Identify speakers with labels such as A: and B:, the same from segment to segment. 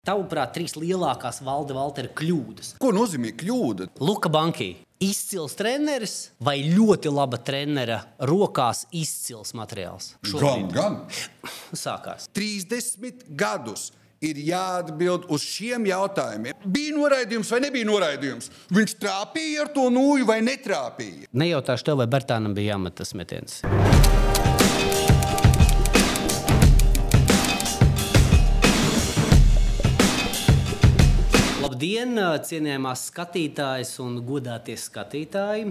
A: Tavuprāt, trīs lielākās valde Valtera kļūdas.
B: Ko nozīmē kļūda?
A: Luka Banki. Izcils treneris vai ļoti laba trenera rokās izcils materiāls?
B: Gan, gan.
A: Sākās.
B: 30 gadus ir jāatbild uz šiem jautājumiem. Bija noraidījums vai nebija noraidījums? Viņš trāpīja ar to nūju vai netrāpīja?
A: Nejautāšu tev, vai Bertānam bija jāmet tas metiens. Labdien, cienījamās skatītājas un godātie skatītāji!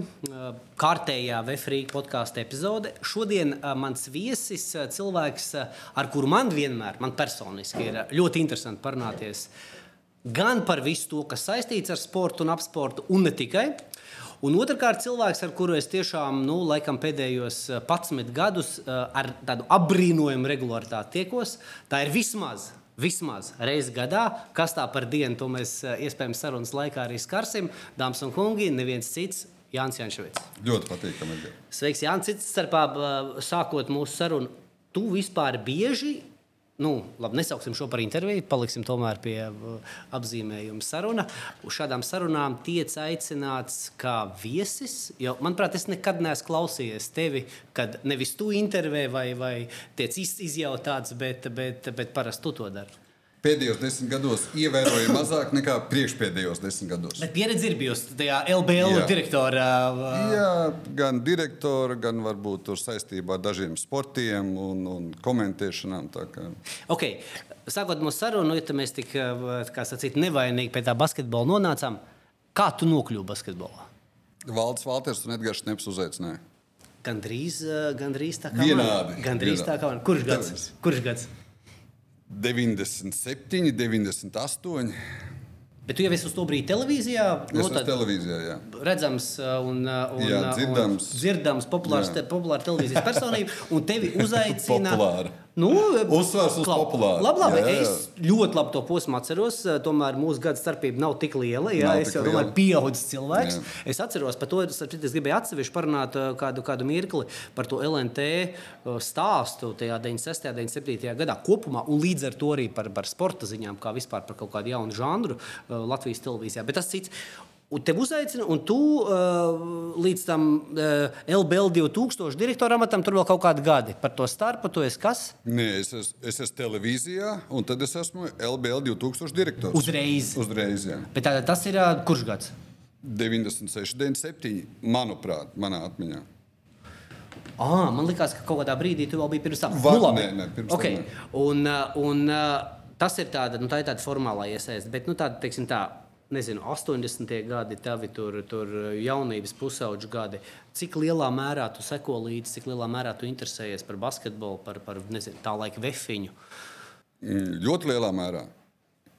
A: Kārtējā Vefrīga podkāstu epizode. Šodien mans viesis, cilvēks, ar kuru man vienmēr, man personiski ir ļoti interesanti parunāties gan par visu to, kas saistīts ar sportu un apsportu, un ne tikai. Un otrkārt, cilvēks, ar kuru es tiešām nu, laikam, pēdējos 11 gadus ar tādu apbrīnojumu regularitāti tiekos, tā ir vismaz vismaz reizi gadā. Kas tā par dienu, to mēs eh, iespējams sarunas laikā arī skarsim. Dāmas un kungi, neviens cits. Jānis Jančevits.
B: Ļoti patīkami.
A: Sveiks, Jānis. Cits starpā, sākot mūsu sarunu, tu vispār bieži nu, labi, nesauksim šo par interviju, paliksim tomēr pie uh, apzīmējuma saruna. Uz šādām sarunām tiek aicināts kā viesis. Jo, manuprāt, es nekad neesmu klausījies tevi, kad nevis tu intervēji vai, vai tiec izjautāts, bet, bet, bet parasti tu to dari
B: pēdējos desmit gados ievērojami mazāk nekā priekšpēdējos desmit gados.
A: Bet pieredze ir bijusi tajā LBL Jā. direktorā.
B: Jā, gan direktora, gan varbūt saistībā ar dažiem sportiem un, un komentēšanām.
A: Okay. Sākot mūsu sarunu, ja mēs tik sacīt, nevainīgi pie tā basketbola nonācām, kā tu nokļuvi basketbolā?
B: Valdis Valters un Edgars Neps uzaicināja.
A: Gandrīz, gandrīz tā
B: kā vienādi.
A: Gandrīz vienādi. tā kā kurš gads? Kurš gads?
B: 97, 98.
A: Bet tu jau esi uz to brīdi televīzijā?
B: Es no, televīzijā, jā.
A: Redzams, uh, un, uh, un,
B: jā, dzirdams,
A: un dzirdams populārs, te, populāra televīzijas personība, un tevi uzaicina.
B: Populāra.
A: Nu,
B: Uzsvars uz populāru.
A: Labi, labi. Jā, jā. Es ļoti labi to posmu atceros. Tomēr mūsu gada starpība nav tik liela. Jā, nav es jau domāju, pieaudzis cilvēks. Jā. Es atceros par to, es, es gribēju atsevišķi parunāt kādu, kādu mirkli par to LNT stāstu tajā 96. un 97. gadā kopumā, un līdz ar to arī par, par sporta ziņām, kā vispār par kaut kādu jaunu žanru Latvijas televīzijā. Bet tas cits. Un te uzaicina, un tu uh, līdz tam uh, LBL 2000 direktora amatam tur vēl kaut kādi gadi. Par to starpu tu esi kas?
B: Nē, es, es, es esmu televīzijā, un tad es esmu LBL 2000 direktors.
A: Uzreiz.
B: Uzreiz jā.
A: Bet tā, tas ir uh, kurš gads?
B: 96, 97, manuprāt, manā atmiņā.
A: Ah, man liekas, ka kaut kādā brīdī tu vēl biji pirms tam.
B: Va, nu, nē, nē, pirms
A: okay. tam. Nē. Un, un, tas ir tāda, nu, tā ir tāda formālā iesaiste, bet nu, tāda, teiksim, tā nezinu, 80. gadi, tavi tur, tur jaunības pusauģu gadi. Cik lielā mērā tu seko līdzi, cik lielā mērā tu interesējies par basketbolu, par, par nezinu, tā laika vefiņu?
B: Ļoti lielā mērā.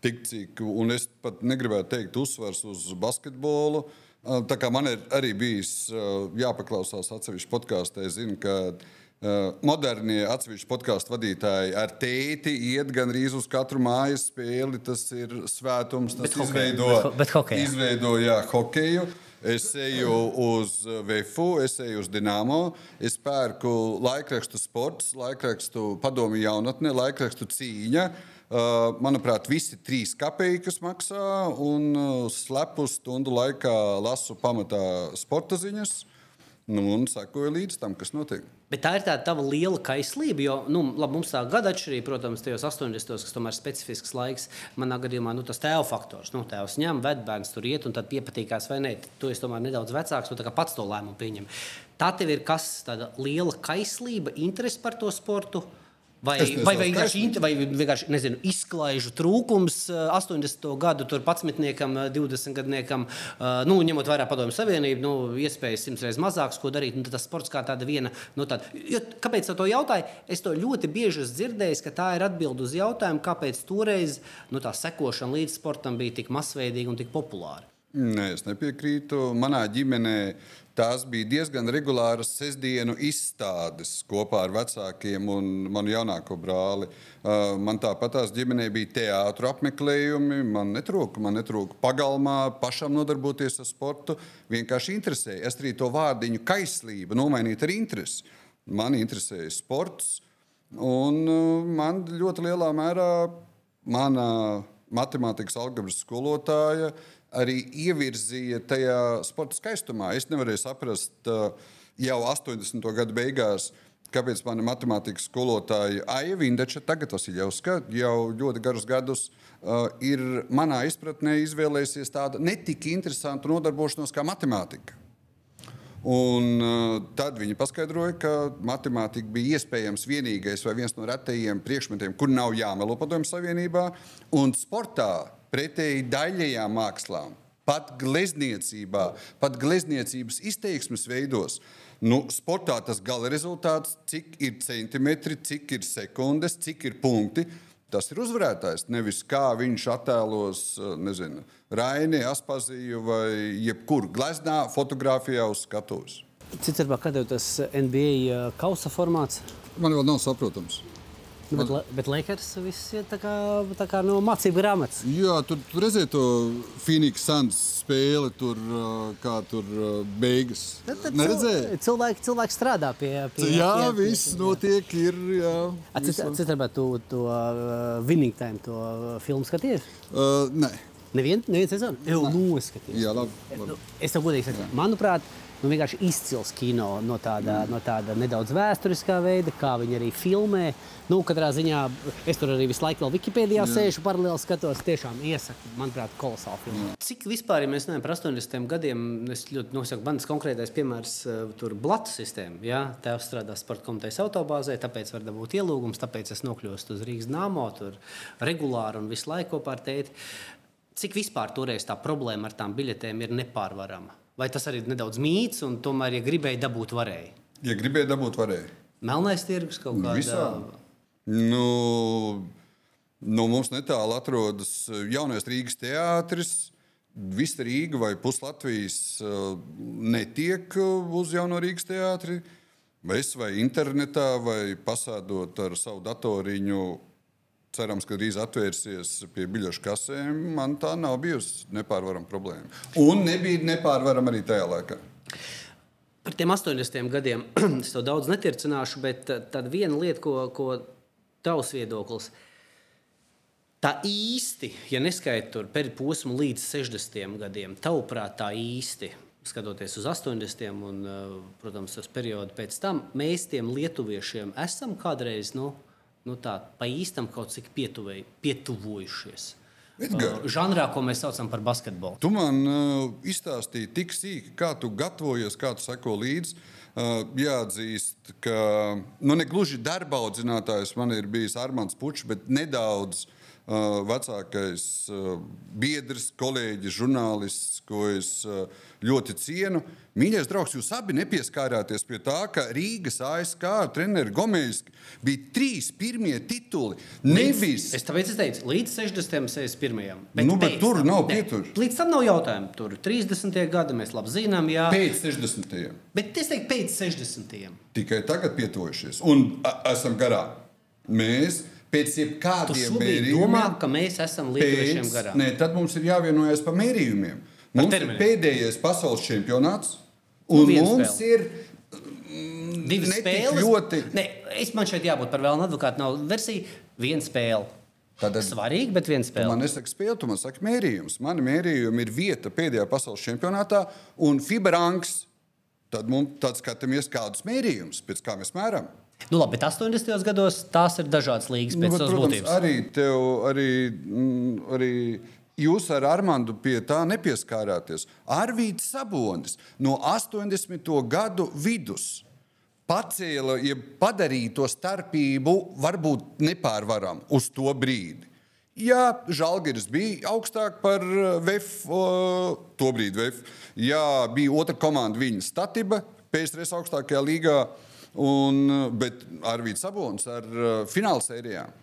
B: Tik cik, un es pat negribētu teikt, uzsvars uz basketbolu. Tā kā man ir arī bijis jāpaklausās atsevišķi podkāstā, es zinu, ka modernie atsevišķi podkāstu vadītāji ar tēti iet gan arī uz katru mājas spēli. Tas ir svētums, tas bet izveido,
A: bet, bet
B: izveido jā, hokeju. Es eju uz VFU, es eju uz Dienāmo, es pērku laikrakstu sports, laikrakstu padomu jaunatne, laikrakstu cīņa. Uh, manuprāt, visi trīs kapeikas maksā un uh, slepu stundu laikā lasu pamatā sporta ziņas. Nu, un sekoju līdz tam, kas notiek.
A: Bet tā ir tāda tava liela kaislība, jo nu, labi, mums tā gada atšķirība, protams, tajos 80. kas tomēr ir specifisks laiks. Manā gadījumā nu, tas tēva faktors. Nu, tēvs ņem, ved bērns tur iet, un tad piepatīkās vai nē. Tu esi tomēr nedaudz vecāks, un pats to lēmumu pieņem. Tā tev ir kas, tāda liela kaislība, interese par to sportu. Vai, vai, vai, vienkārši, vai vienkārši nezinu, izklaižu trūkums 80. Eh, gadu 11, 20 gadniekam, nu, ņemot vērā padomju savienību, nu, iespējas simts reizes mazākas, ko darīt. Nu, tas sports kā tāda viena. Nu, tāda. Jo, kāpēc tā to jautāju? Es to ļoti bieži esmu dzirdējis, ka tā ir atbilde uz jautājumu, kāpēc toreiz nu, tā sekošana līdz sportam bija tik masveidīga un tik populāra.
B: Nē, es nepiekrītu. Manā ģimenē Tās bija diezgan regulāras sestdienu izstādes kopā ar vecākiem un manu jaunāko brāli. Uh, man tāpat tās ģimenē bija teātris apmeklējumi. Man netrūka, man netrūka pagalmā, pašam nodarboties ar sportu. Vienkārši interesēja. Es arī to vārdiņu kaislība nomainīju ar interesi. Man interesēja sports, un uh, man ļoti lielā mērā mana matemātikas algebras skolotāja arī ievirzīja tajā sporta skaistumā. Es nevarēju saprast uh, jau 80. gadu beigās, kāpēc mana matemātikas skolotāja Aija Vindeča, tagad Vasiljauska, jau ļoti garus gadus uh, ir manā izpratnē izvēlējusies tādu netik interesantu nodarbošanos kā matemātika. Un, uh, tad viņi paskaidroja, ka matemātika bija iespējams vienīgais vai viens no retajiem priekšmetiem, kur nav jāmelo padomju savienībā. Un sportā, pretēji daļējām mākslām, pat glezniecībā, pat glezniecības izteiksmes veidos, nu, sportā tas gala rezultāts, cik ir centimetri, cik ir sekundes, cik ir punkti. Tas ir uzvarētājs. Nevis kā viņš attēlos, nezinu, Raini, Aspaziju vai jebkur gleznā, fotografijā uz skatuves.
A: Cits ir kad jau tas NBA uh, kausa formāts.
B: Man vēl nav saprotams.
A: Nu, bet, le- bet Lakers viss ir tā kā, tā kā no mācību grāmatas.
B: Jā, tur, tur redzēja to Phoenix Suns spēli, tur uh, kā tur uh, beigas.
A: Tad- tad
B: Neredzēji?
A: cil- Cilvēki, cilvēki strādā pie tā.
B: Jā, viss notiek. Ir, jā,
A: Cits ir to, uh, Winning Time, to uh, filmu skaties.
B: Uh, nē,
A: Nevienu nevien sezonu? Jau noskaties.
B: jā, labi. labi.
A: Nu, es tev godīgi saku, manuprāt, nu, vienkārši izcils kino no tāda, no tāda nedaudz vēsturiskā veida, kā viņi arī filmē. Nu, katrā ziņā es tur arī visu laiku vēl Wikipēdijā sēžu, paralēli skatos. Tiešām iesaku, manuprāt, kolosāli filmu. Cik vispār, ja mēs runājam par 80 gadiem, es ļoti nosaku, mans konkrētais piemērs uh, tur blatu sistēma. Jā, tēvs strādā sporta komitejas autobāzē, tāpēc var dabūt ielūgums, tāpēc es nokļūstu uz Rīgas nāmo, tur regulāri un visu laiku kopā ar tēti. Cik vispār toreiz tā problēma ar tām biļetēm ir nepārvarama? Vai tas arī ir nedaudz mīts, un tomēr, ja gribēji dabūt, varēja?
B: Ja gribēja dabūt, varēja.
A: Melnais tirgus kaut kādā
B: Visā. Nu, nu, mums netālu atrodas jaunais Rīgas teātris. Visa Rīga vai puslatvijas uh, netiek uh, uz jauno Rīgas teātri. Es vai internetā, vai pasādot ar savu datoriņu, cerams, ka drīz atvērsies pie biļešu kasēm. Man tā nav bijusi nepārvarama problēma. Un nebija nepārvarama arī tajā laikā.
A: Par tiem 80 gadiem es to daudz netircināšu, bet uh, tad viena lieta, ko, ko tavs viedoklis. Tā īsti, ja neskaita tur periposmu līdz 60 gadiem, tavuprāt, tā īsti, skatoties uz 80 un, uh, protams, tas periods pēc tam, mēs tiem lietuviešiem esam kādreiz, nu, nu tā, pa īstam kaut cik pietuvei, pietuvojušies.
B: Edgar.
A: Uh, Žanrā, ko mēs saucam par basketbolu.
B: Tu man uh, izstāstīji tik sīki, kā tu gatavojies, kā tu seko līdzi. Uh, jāatzīst, ka nu, ne gluži darba audzinātājs man ir bijis Armāns Pučs, bet nedaudz uh, vecākais biedrs, kolēģis, žurnālists, ko es ļoti cienu. Mīļais draugs, jūs abi nepieskārāties pie tā, ka Rīgas ASK treneris Gomejs bija trīs pirmie tituli. Nevis
A: Es tāpēc es teicu, līdz 60. 61.
B: Nu, bet tur
A: tam-
B: nav pieturas.
A: Līdz tam nav jautājumu. Tur 30. gadi mēs labi zinām, jā.
B: pēc 60.
A: Bet es teiktu, pēc 60.
B: tikai tagad pietuvojušies un a, esam garā. Mēs pēc jebkādiem
A: šobrīd domā, ka mēs esam lietuviešiem garā.
B: Nē, tad mums ir jāvienojas par mērījumiem. Mums ir
A: terminiem.
B: pēdējais pasaules čempionāts,
A: Nu,
B: un
A: viena
B: mums
A: spēle.
B: ir
A: Divas
B: netik
A: spēles.
B: ļoti-
A: Ne, es man šeit jābūt par vēlnu advokātu. Nav versija, viena spēle.
B: Tad-
A: Svarīgi, bet viena spēle.
B: man nesaki spēle, tu man saki mērījums. Mani mērījumi ir vieta pēdējā pasaules čempionātā un fiberanks. Tad mums tad skatāmies, kādus mērījumus, pēc kā mēs mēram.
A: Nu, labi, bet 80. gados tās ir dažādas līgas
B: Nu,
A: pēc
B: bet,
A: savas būtības.
B: arī, tev, arī, mm, arī jūs ar Armāndu pie tā nepieskārāties. Arvīts Sabonis no 80. gadu vidus pacēla, ja padarīja to starpību varbūt nepārvaram uz to brīdi. Jā, Žalgiris bija augstāk par uh, VF, uh, to brīdi VF. Jā, bija otra komanda viņa Statiba, PSRS augstākajā līgā, un, bet Arvīts Sabons ar uh, finālsērijām.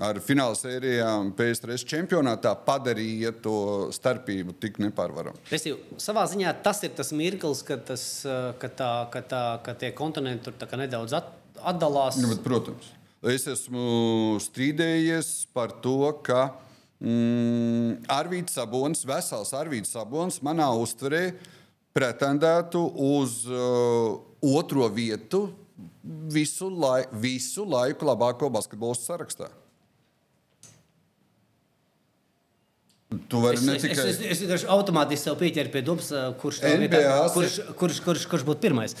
B: Ar finālsērijām PSRS čempionātā padarīja to starpību tik nepārvaramu.
A: Savā ziņā tas ir tas mirklis, kad, tas, uh, kad, tā, kad, tā, kad tie kontinenti tur nedaudz at, atdalās.
B: Nu, bet, protams, es esmu strīdējies par to, ka mm, Arvīts Sabonis, vesels Arvīts Sabonis, manā uztverē pretendētu uz uh, otro vietu visu, lai, visu laiku labāko basketbolistu sarakstā. Tu vari
A: Es,
B: ne
A: es,
B: tikai.
A: es, es, es vienkārši automātiski sev pieķeru pie dubas, uh, kurš, kurš, kurš, kurš, kurš būtu pirmais.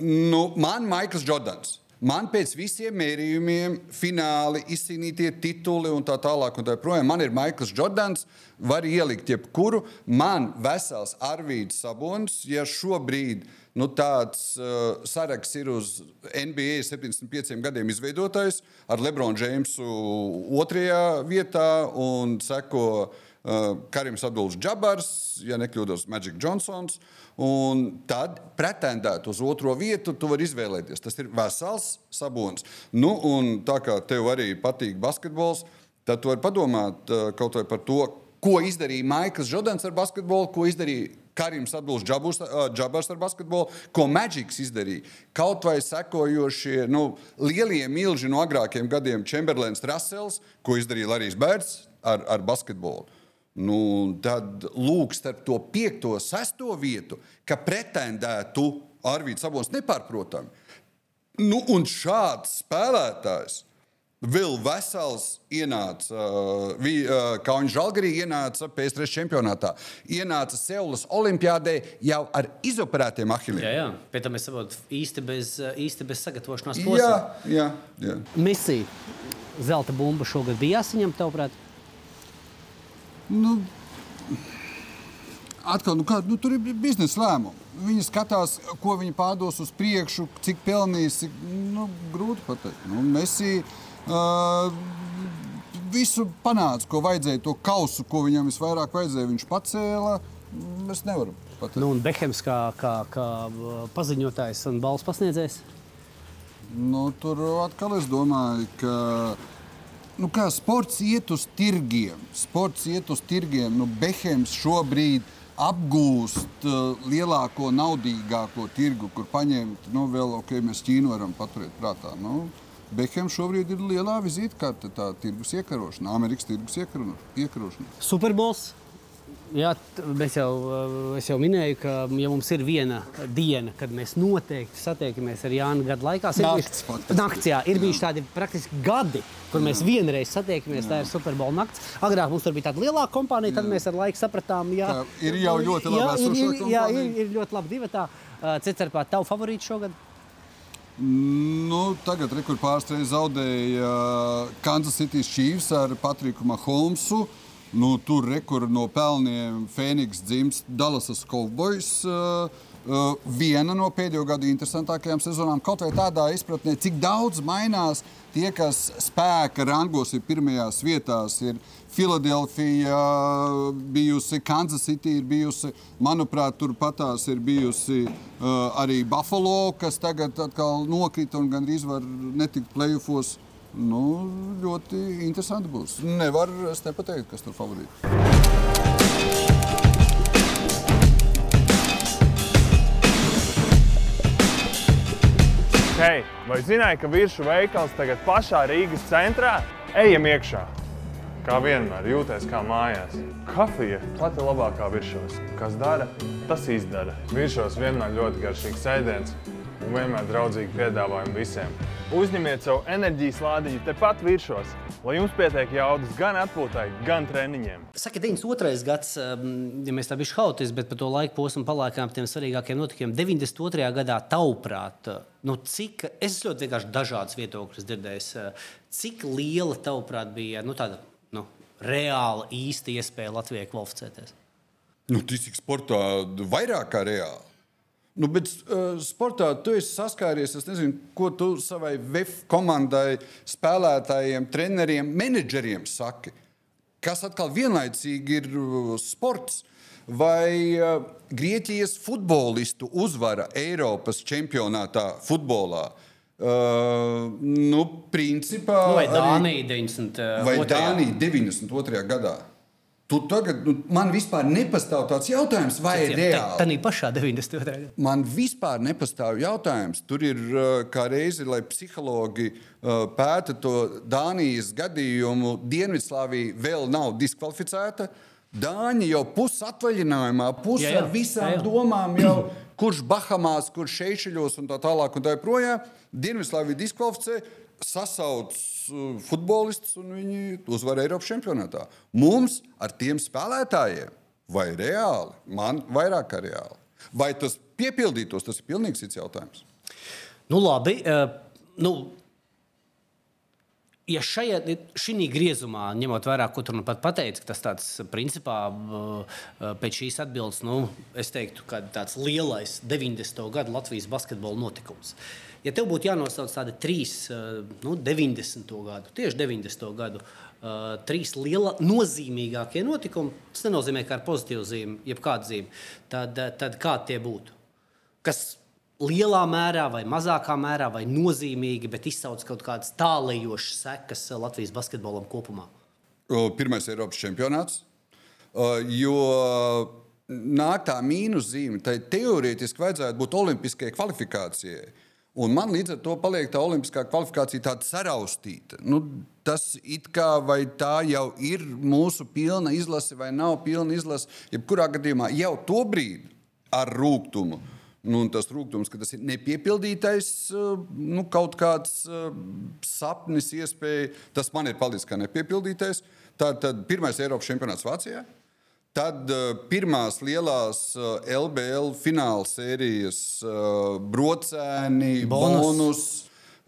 B: Nu, man Maikls Jordans. Man pēc visiem mērījumiem, fināli, izcīnītie tituli un tā tālāk, un tā joprojām, man ir Maikls Jordans. Var ielikt jebkuru. Man vesels Arvīds Sabons, ja šobrīd nu, tāds uh, saraksts ir uz NBA 75 gadiem izveidotājs, ar Lebronu Džeimsu otrajā vietā un seko uh, Karims Abduls Džabars, ja nekļūdos, Magic Johnsons. Un tad pretendēt uz otro vietu, tu vari izvēlēties. Tas ir vesels sabons. Nu, un tā kā tev arī patīk basketbols, tad tu vari padomāt uh, kaut vai par to, ko izdarīja Maikls Jordans ar basketbolu, ko izdarīja Karims uh, Džabars ar basketbolu, ko Magics izdarīja. Kaut vai sekojošie nu, lielie milži no agrākiem gadiem, Chamberlains, Russells, ko izdarīja Larijs Bērts ar, ar basketbolu. Nu, tad lūk, starp to piekto, sesto vietu, ka pretendētu Arvīds Sabons nepārprotami. Nu, un šāds spēlētājs vēl vesels ienāca, uh, vi- uh, kā viņš žalgarī ienāca PS3 čempionātā, ienāca Seulas olimpiādē jau ar izoperētiem ahiliem.
A: Jā, jā. Pēc tam es saprotu, īsti bez, uh, īsti bez sagatavošanās
B: jā,
A: posma.
B: jā, jā.
A: Misija. Zelta bumba šogad bija jāsaņem, tavuprāt?
B: Nu, atkal, nu, kā, nu, tur ir biznesa lēmumi. Viņi skatās, ko viņi pārdos uz priekšu, cik pelnīs. Cik, nu, grūti pateikt. Nu, Messi uh, visu panāca, ko vajadzēja, to kausu, ko viņam visvairāk vajadzēja. Viņš pacēla. Es nevaru pateikt.
A: Nu, un Behems kā, kā, kā paziņotājs un balss pasniedzējs.
B: Nu, tur atkal es domāju, ka nu, kā, sports iet uz tirgiem. Sports iet uz tirgiem. Nu, Behems šobrīd apgūst uh, lielāko, naudīgāko tirgu, kur paņemt, nu, vēl ok, mēs Ķīnu varam paturēt prātā. Nu, Behems šobrīd ir lielā vizītkarte, tā tirgus iekarošana, Amerikas tirgus iekaro- iekarošana.
A: Superbols. Jā, mēs jau, uh, es jau minēju, ka ja mums ir viena diena, kad mēs noteikti satiekamies ar Jānu gadu laikā.
B: Nakts
A: bijuši-. Nakts, jā, ir bijuši tādi praktiski gadi, kur mēs vienreiz satiekamies. Tā ir Superbola nakts. Agrāk mums tur bija tāda lielāka kompānija, tad mēs ar laiku sapratām, jā,
B: Tā ir jau ļoti labi
A: jā, ir, jā, ir, ir ļoti labi divi. Cits ar pār tavu favorītu šogad.
B: Nu, tagad rekur pārsteidz zaudēja Kansas City Chiefs ar Patriku Mahomsu. Nu, tur rekur no pelniem Fēniks dzimst Dallasas Cowboys. Uh, uh, viena no pēdējo gadu interesantākajām sezonām, kaut vai tādā izpratnē, cik daudz mainās tie, kas spēka rangos ir pirmajās vietās. Ir Filadelfija bijusi, Kansas City ir bijusi, manuprāt, turpatās ir bijusi uh, arī Buffalo, kas tagad atkal nokrita un gandrīz var netikt plēsofos. Nu, ļoti interesanti būs. Nevar es nepateikt, kas tur favorīts.
C: Hei, vai zināji, ka virsmu veikals tagad pašā Rīgas centrā? Ejam iekšā! Kā vienmēr, jūties kā mājās. Kafija pati labākā virsmas. Kas dara, tas izdara. Virsmas vienmēr ļoti garšīgs ēdiens un vienmēr draudzīgi piedāvājumi visiem. Uzņemiet savu enerģijas lādiņu tepat virsmas, lai jums pietiek jaudas gan atpūtai, gan treniņiem.
A: Saka, 92. gads, um, ja mēs tā bijām haotiski, bet par to laiku posmu paliekām tiem svarīgākiem notikumiem. 92. gadā, tavuprāt, nu, cik es ļoti vienkārši dažādas viedokļus dzirdēju, uh, cik liela, tavuprāt, bija nu, tāda nu, reāla, īsta iespēja Latvijai kvalificēties?
B: Nu, tas ir sportā vairāk kā reāli. Nu, bet uh, sportā tu esi saskāries, es nezinu, ko tu savai VF komandai, spēlētājiem, treneriem, menedžeriem saki. Kas atkal vienlaicīgi ir sports. Vai uh, Grieķijas futbolistu uzvara Eiropas čempionātā futbolā? Uh, nu, principā,
A: Nu, vai Dānija 92.
B: vai Dānija 92. gadā? Tu tagad, nu, man vispār nepastāv tāds jautājums, vai ir reāli.
A: Tā bija pašā 92. gadā.
B: Man vispār nepastāv jautājums. Tur ir uh, kā reizi, lai psihologi uh, pēta to Dānijas gadījumu. Dienvidslāvija vēl nav diskvalificēta. Dāņi jau pusatvaļinājumā, pus
A: Jā, jā.
B: ar visām
A: Jā, jā.
B: domām, jau, kurš Bahamās, kurš Šeišļos un tā tālāk. Un tā joprojām Dienvidslāvija diskvalificē. Sasauc uh, futbolistus un viņi uzvar Eiropas čempionātā. Mums ar tiem spēlētājiem, vai reāli, man vairāk kā reāli. Vai tas piepildītos, tas ir pilnīgi cits jautājums.
A: Nu, labi. Uh, nu, ja šajā šī griezumā, ņemot vērā, ko tur nu pat pateica, tas tāds principā pēc šīs atbildes, nu, es teiktu, ka tāds lielais 90. gadu Latvijas basketbola notikums. Ja tev būtu jānosauc tādi trīs, nu, 90. gadu, tieši 90. gadu, uh, trīs liela, nozīmīgākie notikumi, tas nenozīmē, ka ar pozitīvu zīmi, jeb kādu zīmi, tad, tad kādi tie būtu? Kas lielā mērā vai mazākā mērā vai nozīmīgi, bet izsauc kaut kādas tālējošas sekas Latvijas basketbolam kopumā?
B: Pirmais Eiropas čempionāts. Jo nāk tā mīnuszīme, tai teorētiski vajadzētu būt olimpiskajai kvalifikācijai. Un man līdz ar to paliek tā olimpiskā kvalifikācija tāda saraustīta. Nu, tas it kā vai tā jau ir mūsu pilna izlase vai nav pilna izlase. Jebkurā gadījumā jau to brīdi ar rūkumu Nu, tas rūkums, ka tas ir nepiepildītais, eh, nu, kaut kāds uh, sapnis, iespēja, tas man ir palicis kā nepiepildītais. Tad, tad pirmais Eiropas čempionāts Vācijā. Tad uh, pirmās lielās LBL fināla sērijas uh, brocēni, bonus. bonus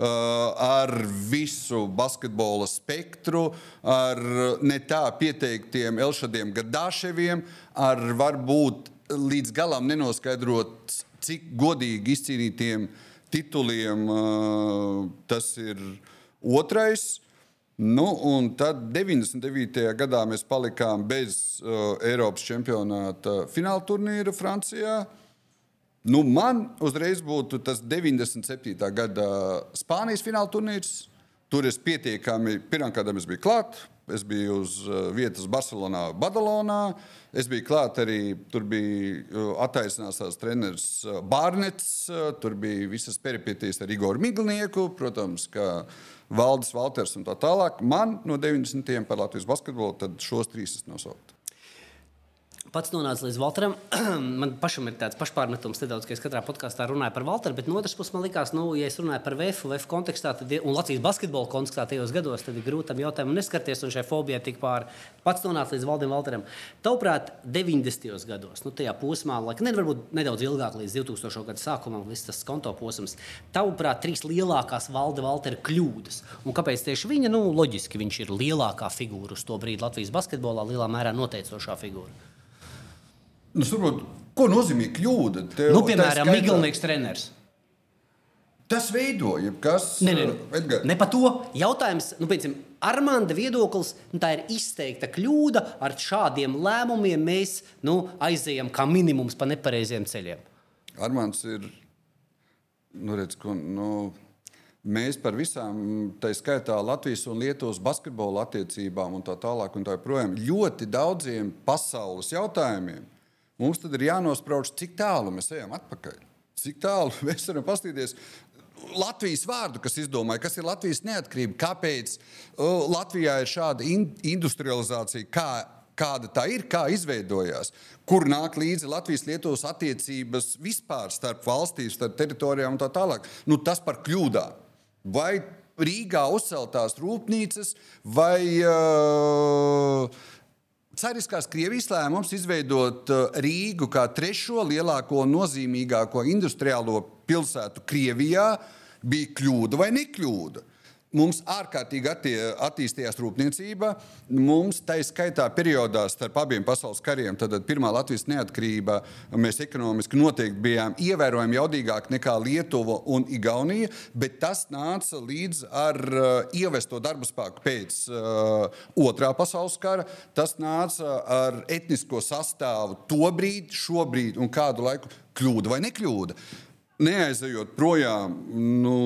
B: ar visu basketbola spektru, ar ne tā pieteiktiem Elšadiem Gadāševiem, ar varbūt līdz galam nenoskaidrots cik godīgi izcīnītiem tituliem tas ir otrais. Nu, un tad 99. gadā mēs palikām bez uh, Eiropas čempionāta fināla turnīra Francijā. Nu, man uzreiz būtu tas 97. gada Spānijas fināla turnīrs. Tur es pietiekami, pirmkārt, es biju klāts, Es biju uz uh, vietas Barcelonā, Badalonā. Es biju klāt arī, tur bija uh, attaisnās treneris uh, Bārnets, tur bija visas peripetijas ar Igoru Miglnieku, protams, kā Valdis Valters un tā tālāk. Man no 90. par Latvijas basketbolu šos trīs es nosaucu
A: pats nonāca līdz Valteram. man pašam ir tāds pašpārmetums, nedaudz, ka es katrā podkāstā runāju par Valteru, bet no otras puses man likās, nu, ja es runāju par VF, VF kontekstā tad, un Latvijas basketbola kontekstā tajos gados, tad ir grūti tam jautājumam neskarties, un šai fobijai tik pāri. Pats nonāca līdz Valdim Valteram. Tavuprāt, 90. gados, nu, tajā posmā, laika, ne, varbūt nedaudz ilgāk līdz 2000. gada sākumam, līdz tas konto posms, tavuprāt, trīs lielākās Valda Valtera kļūdas. Un kāpēc tieši viņa? Nu, loģiski, viņš ir lielākā figūra uz to brīdi Latvijas basketbolā, lielā mērā noteicošā figūra.
B: Nu, saprot, ko nozīmē kļūda? Tev,
A: nu, piemēram, Miglnieks treneris.
B: Tas veidoja, kas
A: ir. Ne, ne, ne par to jautājums. Nu, piemēram, Armānda viedoklis, nu, tā ir izteikta kļūda. Ar šādiem lēmumiem mēs nu, aizējām kā minimums pa nepareiziem ceļiem.
B: Armāns ir. Nu, redz, ko, nu, mēs par visām, tā skaitā Latvijas un Lietuvas basketbola attiecībām un tā tālāk, un tā joprojām ļoti daudziem pasaules jautājumiem Mums tad ir jānosprauž, cik tālu mēs ejam atpakaļ. Cik tālu mēs varam paskatīties Latvijas vārdu, kas izdomāja, kas ir Latvijas neatkarība, kāpēc uh, Latvijā ir šāda in industrializācija, kā, kāda tā ir, kā izveidojās, kur nāk līdzi Latvijas-Lietuvas attiecības vispār starp valstīm, starp teritorijām un tā tālāk. Nu, tas par kļūdām. Vai Rīgā uzceltās rūpnīcas vai uh, Cariskās Krievijas lēmums izveidot uh, Rīgu kā trešo lielāko nozīmīgāko industriālo pilsētu Krievijā bija kļūda vai nekļūda. Mums ārkārtīgi attie, attīstījās rūpniecība. Mums tā skaitā periodā starp abiem pasaules kariem, tad pirmā Latvijas neatkarība, mēs ekonomiski noteikti bijām ievērojami jaudīgāki nekā Lietuva un Igaunija, bet tas nāca līdz ar uh, ievesto darba spēku pēc uh, otrā pasaules kara. Tas nāca ar etnisko sastāvu to brīdi, šobrīd un kādu laiku kļūda vai nekļūda. Neaizejot projām, nu,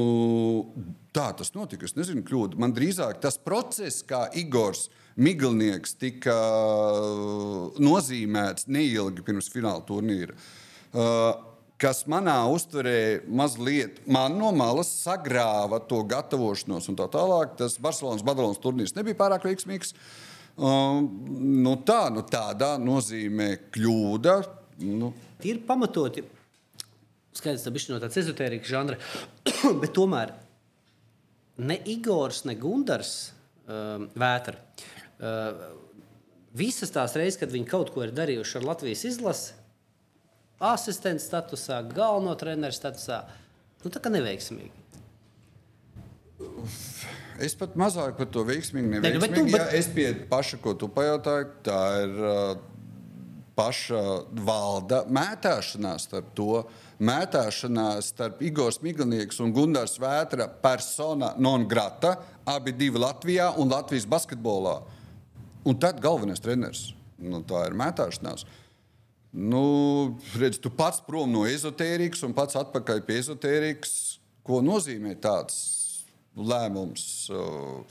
B: Tā tas notika. Es nezinu, kļūda. Man drīzāk tas process, kā Igors Miglnieks tika uh, nozīmēts neilgi pirms fināla turnīra. Uh, kas manā uztverē mazliet man no malas sagrāva to gatavošanos un tā tālāk. Tas Barcelonas Badalonas turnīrs nebija pārāk veiksmīgs. Uh, nu tā, nu tādā nozīmē kļūda. Nu.
A: Ir pamatoti. Skaidrs, ka tas ir no tādas ezotērijas žanra, bet tomēr ne Igors, ne Gundars um, Vētra. Uh, visas tās reizes, kad viņi kaut ko ir darījuši ar Latvijas izlasi, asistenta statusā, galveno treneru statusā, nu, tā kā neveiksmīgi.
B: Es pat mazāk par to veiksmīgu
A: nu,
B: neveiksmīgu.
A: bet
B: Ja es pie paša, ko tu pajautāji, tā ir uh, paša valda mētāšanās starp to. Mētāšanās starp Igors Miglinieks un Gunārs Vētra persona non grata, abi divi Latvijā un Latvijas basketbolā. Un tad galvenais treneris. Nu, tā ir mētāšanās. Nu, redz, tu pats prom no ezotērijas un pats atpakaļ pie ezotērijas. Ko nozīmē tāds lēmums uh,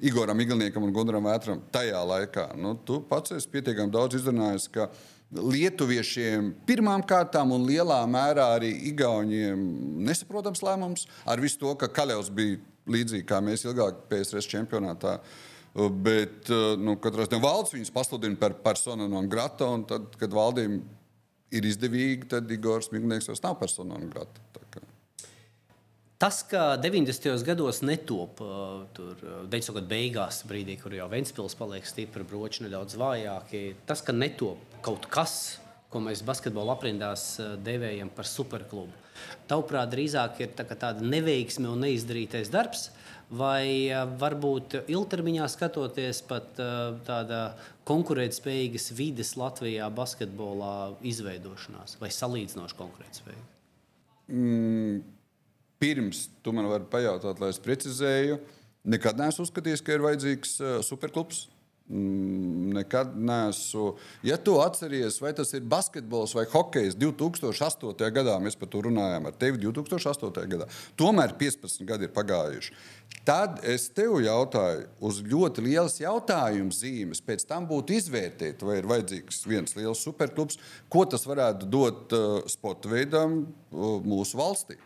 B: Igoram Igliniekam un Gunaram Vētram tajā laikā? Nu, tu pats esi pietiekami daudz izrunājis, ka Lietuviešiem pirmām kārtām un lielā mērā arī Igauniem nesaprotams lēmums ar visu to, ka Kaļevs bija līdzīgi kā mēs ilgāk PSRS čempionātā. Bet uh, nu, katrā ziņā valsts viņus pasludina par personu non grata, tad, kad valdība ir izdevīga, tad Igors Miglnieks vairs nav persona non grata.
A: Tas, ka 90. gados netop, tur uh, beidzot beigās, brīdī, kur jau Ventspils paliek stipri, broči nedaudz vājāki, tas, ka netop kaut kas, ko mēs basketbola aprindās devējam par superklubu, tavuprāt, drīzāk ir tā, tāda neveiksme un neizdarītais darbs. Vai varbūt ilgtermiņā skatoties, pat tāda konkurētspējīgas vides Latvijā basketbolā izveidošanās vai salīdzinoši konkurētspējīga?
B: Pirms tu man vari pajautāt, lai es precizēju, nekad neesmu uzskatījis, ka ir vajadzīgs uh, superklubs. Mm, Nekad neesmu. Ja tu atceries, vai tas ir basketbols vai hokejs 2008. gadā, mēs par to runājām ar tevi 2008. gadā. Tomēr 15 gadi ir pagājuši. Tad es tev jautāju, uz ļoti lielas jautājuma zīmes, pēc tam būtu izvērtēt, vai ir vajadzīgs viens liels superklubs, ko tas varētu dot uh, sporta veidam uh, mūsu valstī.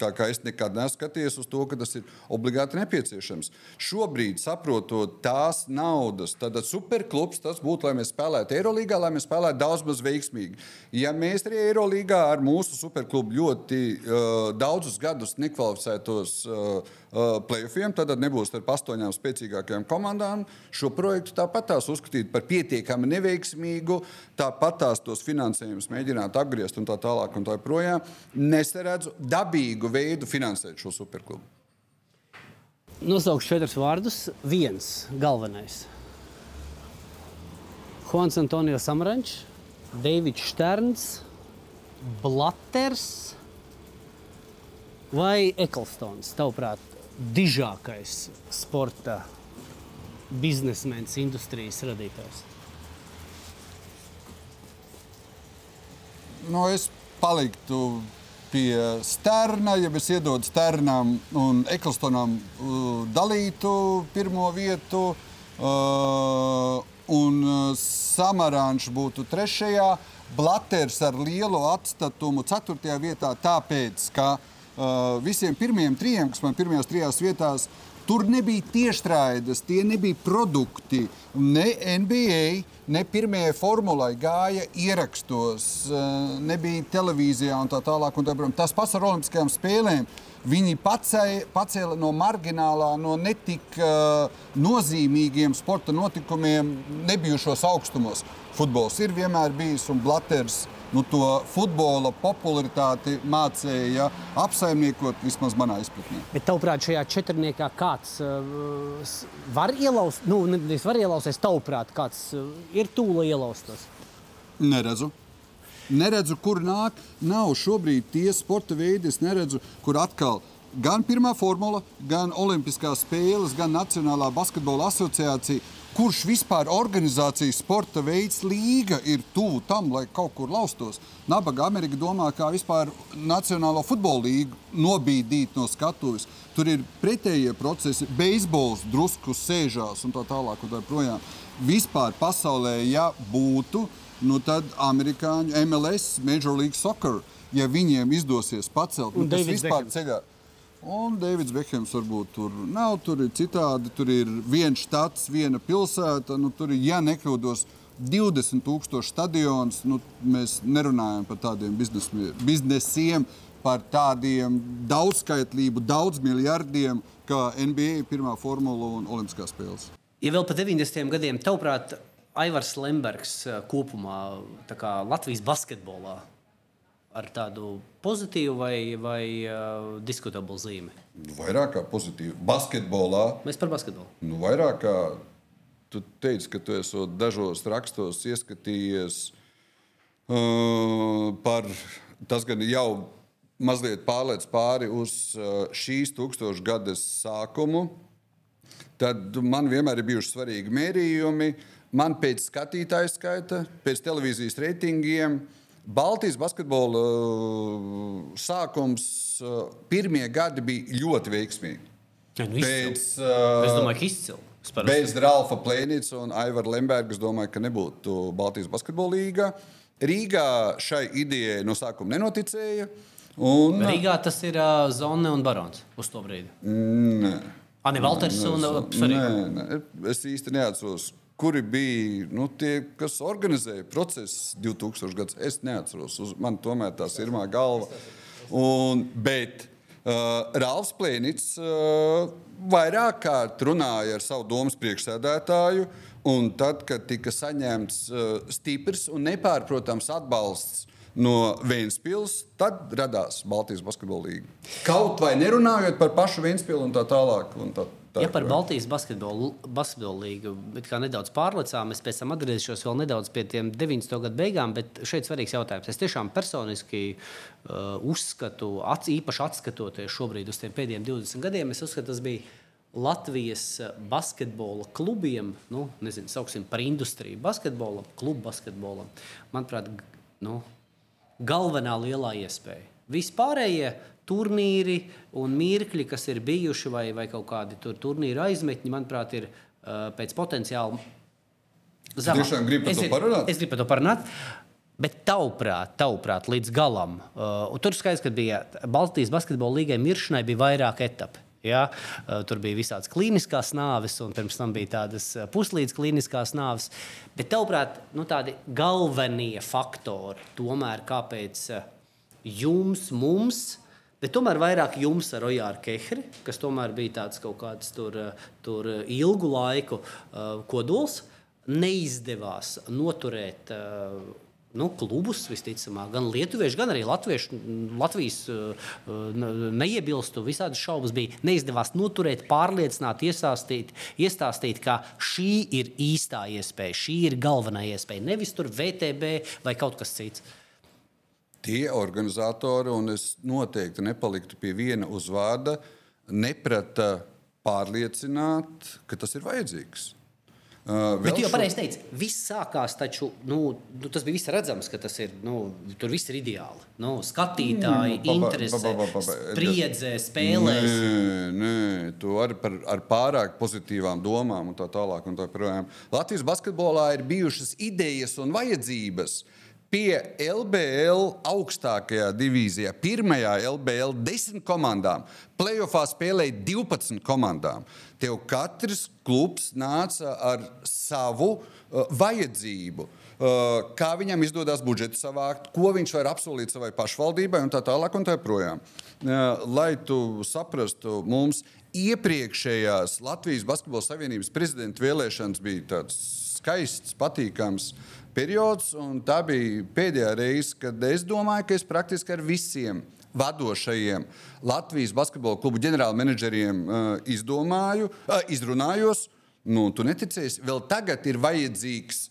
B: Tā kā es nekad neesmu skatījies uz to, ka tas ir obligāti nepieciešams. Šobrīd, saprotot tās naudas, tad superklubs tas būtu, lai mēs spēlētu Eirolandā, lai mēs spēlētu daudz maz veiksmīgi. Ja mēs arī Eirolandā ar mūsu superklubu ļoti uh, daudzus gadus nekvalificētos uh, uh, playoffiem, tad nebūs ar astoņām spēcīgākajām komandām. Šo projektu tāpat tās uzskatīt par pietiekami neveiksmīgu, tāpat tās tos finansējumus mēģināt apgriezt un tā tālāk un tā joprojām. Nesaredzu dabīgu veidu finansēt šo superklubu.
A: Nosaukšu četrus vārdus. Viens galvenais. Juans Antonio Samarančs, Deivids Šterns, Blaters vai Eklstons. Tavuprāt, dižākais sporta biznesmenis, industrijas radītājs.
B: Nu, es paliktu pie Sterna, ja es iedodu Sternam un Eklstonam uh, dalītu pirmo vietu, uh, un uh, Samarāns būtu trešajā, Blaters ar lielu atstatumu ceturtajā vietā, tāpēc, ka uh, visiem pirmajiem trijiem, kas man pirmajās trijās vietās, Tur nebija tiešraides, tie nebija produkti. Ne NBA, ne pirmie formulai gāja ierakstos, eh, nebija televīzijā un tā tālāk. Un tā, tas pats ar Olimpiskajām spēlēm. Viņi pacēla, pacēla no marginālā, no netik uh, nozīmīgiem sporta notikumiem nebijušos augstumos. Futbols ir vienmēr bijis un Blaters nu, to futbola popularitāti mācīja apsaimniekot, vismaz manā izpratnē.
A: Bet, tavuprāt, šajā četrniekā kāds uh, var ielaust, nu, nevis var ielausties, tavuprāt, kāds uh, ir tūlīt ielaustos.
B: Neredzu. Neredzu, kur nāk. Nav šobrīd tie sporta veidi, es neredzu, kur atkal gan pirmā formula, gan Olimpiskās spēles, gan Nacionālā basketbola asociācija. Kurš vispār organizācijas sporta veids, līga ir tuvu tam, lai kaut kur laustos? Nabaga Amerika domā, kā vispār Nacionālo futbola līgu nobīdīt no skatuves. Tur ir pretējie procesi, beisbols drusku sēžās un tā tālāk. Un tā projām. Vispār pasaulē, ja būtu, nu tad amerikāņu MLS, Major League Soccer, ja viņiem izdosies pacelt, nu, tas vispār ceļā. Un Deivids Bekhams varbūt tur nav, tur ir citādi. Tur ir viens štats, viena pilsēta. Nu, tur ir, ja nekļūdos, 20,000 stadions. Nu, mēs nerunājam par tādiem biznesiem, par tādiem daudzskaitlību, daudz miljardiem, kā NBA, pirmā formula un olimpiskās spēles.
A: Ja vēl pa 90. gadiem, tavuprāt, Aivars Lembergs eh, kopumā Latvijas basketbolā ar tādu pozitīvu vai, vai uh, diskutablu zīmi?
B: Vairāk kā pozitīvu. Basketbolā.
A: Mēs par basketbolu.
B: Nu, vairāk kā tu teici, ka tu esi dažos rakstos ieskatījies uh, par tas gan jau mazliet pārlēc pāri uz uh, šīs tūkstošgades sākumu. Tad man vienmēr ir bijuši svarīgi mērījumi. Man pēc skatītāju skaita, pēc televīzijas reitingiem, Baltijas basketbola uh, sākums uh, pirmie gadi bija ļoti veiksmīgi.
A: Ja, nu
B: Pēc,
A: es domāju, ka izcili.
B: Bez Ralfa Plēnīca un Aivara Lemberga es domāju, ka nebūtu Baltijas basketbola līga. Rīgā šai idejai no sākuma nenoticēja. Un...
A: Rīgā tas ir uh, Zone un Barons uz to brīdi.
B: Nē.
A: Ani Valters un uh,
B: nē, nē, es īsti neatceros, kuri bija nu, tie, kas organizēja procesu 2000 gadus. Es neatceros, uz man tomēr tā ir pirmā galva. Un, bet uh, Rāvs Plēnits uh, vairāk kārt runāja ar savu domas priekšsēdētāju. Un tad, kad tika saņemts uh, stiprs un nepārprotams atbalsts no Vēnspils, tad radās Baltijas basketbola līnija. Kaut vai nerunājot par pašu Vēnspilu un tā tālāk. Un tā, tā,
A: ja par Baltijas basketbolu, basketbolu līgu nedaudz pārlecām, es pēc tam atgriezīšos vēl nedaudz pie tiem 90. gadu beigām, bet šeit svarīgs jautājums. Es tiešām personiski uh, uzskatu, ats, īpaši atskatoties šobrīd uz tiem pēdējiem 20 gadiem, es uzskatu, tas bija. Latvijas basketbola klubiem, nu, nezinu, sauksim par industriju, basketbolam, klubu basketbolam, manuprāt, nu, galvenā lielā iespēja. Vispārējie turnīri un mirkļi, kas ir bijuši, vai, vai kaut kādi tur turnīru aizmetņi, manuprāt, ir uh, pēc potenciāla
B: zemāk. Tiešām gribu par to parunāt?
A: Es gribu par to parunāt. Bet tavuprāt, tavuprāt, līdz galam. Uh, tur skaidrs, ka bija Baltijas basketbola līgai miršanai bija vairāk etapu. Ja? Tur bija visādas klīniskās nāves, un pirms tam bija tādas puslīdz klīniskās nāves. Bet, tavuprāt, nu, tādi galvenie faktori, tomēr, kāpēc jums, mums, bet tomēr vairāk jums ar Ojāru Kehri, kas tomēr bija tāds kaut kāds tur, tur ilgu laiku uh, kodols, neizdevās noturēt. Uh, nu, klubus, visticamāk, gan lietuviešu, gan arī latviešu, Latvijas uh, neiebilstu. Visādi šaubas bija. Neizdevās noturēt, pārliecināt, iestāstīt, iestāstīt, ka šī ir īstā iespēja, šī ir galvenā iespēja. Nevis tur VTB vai kaut kas cits.
B: Tie organizatori, un es noteikti nepaliktu pie viena uzvārda, neprata pārliecināt, ka tas ir vajadzīgs.
A: Uh, Bet jūs jau pareizi teicāt, viss sākās, taču nu, nu, tas bija redzams, ka tas ir. Nu, tur viss ir ideāli. Nu, skatītāji, mm, interese, spriedzē, spēlēs.
B: Nē, nē, tu arī par, ar pārāk pozitīvām domām un tā tālāk. Un tā Latvijas basketbolā ir bijušas idejas un vajadzības. Uh, pie LBL augstākajā divīzijā, pirmajā LBL desmit komandām. Playoffā spēlēja 12 komandām. Tev katrs klubs nāca ar savu uh, vajadzību. Uh, kā viņam izdodas budžetu savākt, ko viņš var apsolīt savai pašvaldībai un tā tālāk. Un tā uh, lai tu saprastu, mums iepriekšējās Latvijas Basketbola Savienības prezidenta vēlēšanas bija tāds skaists, patīkams. Uh, periods, tā bija pēdējā reize, kad es domāju, ka es praktiski ar visiem vadošajiem Latvijas basketbola klubu ģenerālmenedžeriem uh, izdomāju, uh, izrunājos. Nu, tu neticēsi, vēl tagad ir vajadzīgs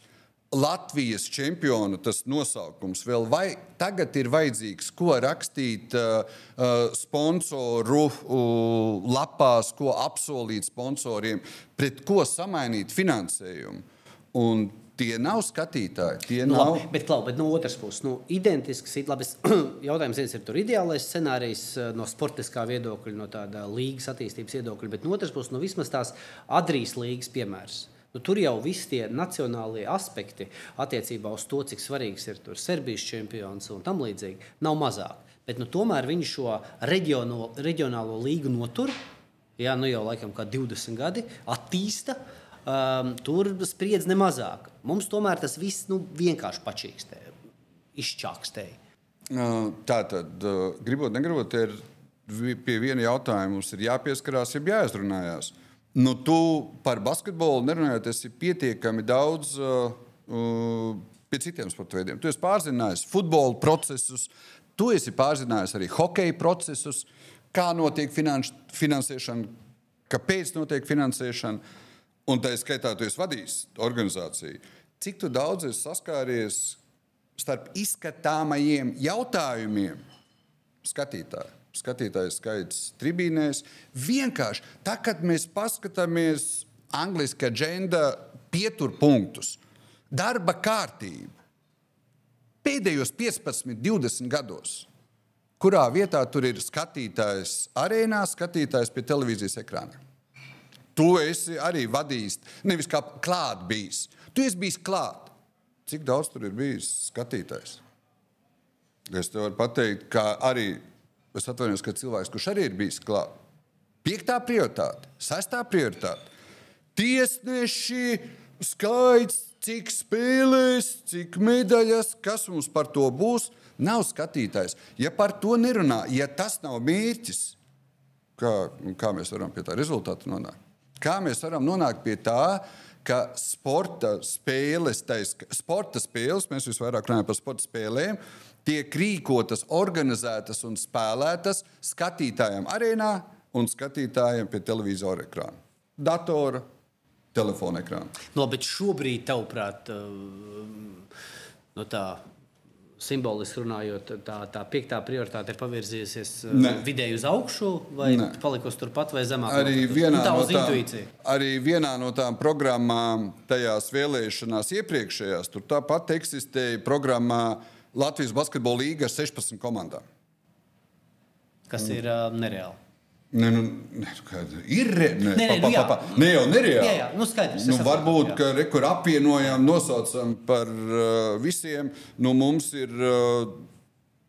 B: Latvijas čempiona tas nosaukums. Vēl vai tagad ir vajadzīgs, ko rakstīt uh, sponsoru uh, lapās, ko apsolīt sponsoriem, pret ko samainīt finansējumu. Un Tie nav skatītāji. Tie
A: nu,
B: nav...
A: Labi, bet, klau, bet no otras puses, nu, identisks labi, jautājums viens ir ideālais scenārijs eh, no sportiskā viedokļa, no tāda līgas attīstības viedokļa, bet no otras puses, nu, vismaz tās Adrijas līgas piemērs. Nu, tur jau viss tie nacionālie aspekti attiecībā uz to, cik svarīgs ir tur Serbijas čempions un tam līdzīgi, nav mazāk. Bet, nu, tomēr viņi šo reģiono, reģionālo līgu notur, jā, nu jau laikam kā 20 gadi, attīsta. Um, tur spriedz nemazāk. Mums tomēr tas viss nu, vienkārši pačīkstē, izčākstēja.
B: Tā tad, gribot, negribot, ir pie viena jautājuma mums ir jāpieskarās, ja jāizrunājās. Nu, tu par basketbolu nerunājot, esi pietiekami daudz uh, pie citiem sporta veidiem. Tu esi pārzinājis futbola procesus, tu esi pārzinājis arī hokeja procesus, kā notiek finanš, finansēšana, kāpēc notiek finansēšana. Un tā skaitā, tu esi vadījis organizāciju. Cik daudz esi saskāries starp izskatāmajiem jautājumiem skatītāji? Skatītāju skaits tribīnēs. Vienkārši tā, kad mēs paskatāmies angļuiski agenda pieturpunktus, darba kārtību pēdējos 15, 20 gados. Kurā vietā tur ir skatītājs arēnā, skatītājs pie televīzijas ekrāna? Tu esi arī vadījis, nevis kā klāt bijis. Tu esi bijis klāt. Cik daudz tur ir bijis skatītājs? Es tev varu pateikt, ka arī es atvainojos, ka cilvēks, kurš arī ir bijis klāt, piektā prioritāte, sestā prioritāte. Tiesneši, skaits, cik spēlēs, cik medaļas, kas mums par to būs, nav skatītājs. Ja par to nerunā, ja tas nav mērķis, kā, kā mēs varam pie tā rezultātu nonākt? Kā mēs varam nonākt pie tā, ka sporta spēles, tais, sporta spēles, mēs visvairāk runājam par sporta spēlēm, tiek rīkotas, organizētas un spēlētas skatītājiem arēnā un skatītājiem pie televizora ekrāna, datora, telefona ekrāna.
A: No, bet šobrīd, tavuprāt, uh, no tā simboliski runājot, tā, tā piektā prioritāte ir pavirzījusies uh,
B: Nē.
A: vidēji uz augšu, vai
B: Nē.
A: palikusi turpat, vai zemāk?
B: Arī vienā,
A: Nu, tā
B: no tām,
A: intuīciju.
B: arī vienā no tām programmām, tajās vēlēšanās iepriekšējās, tur tāpat eksistēja programmā Latvijas Basketbola līga ar 16 komandām.
A: Kas ir uh, nereāli.
B: Ne, nu, ne, nu ir ne,
A: Nē, nē,
B: pa,
A: nu jā.
B: pa, pa, ne jau nereāli.
A: Jā, jā, nu skaidrs,
B: Nu, varbūt, ka re, kur apvienojam, nosaucam par uh, visiem. Nu, mums ir uh,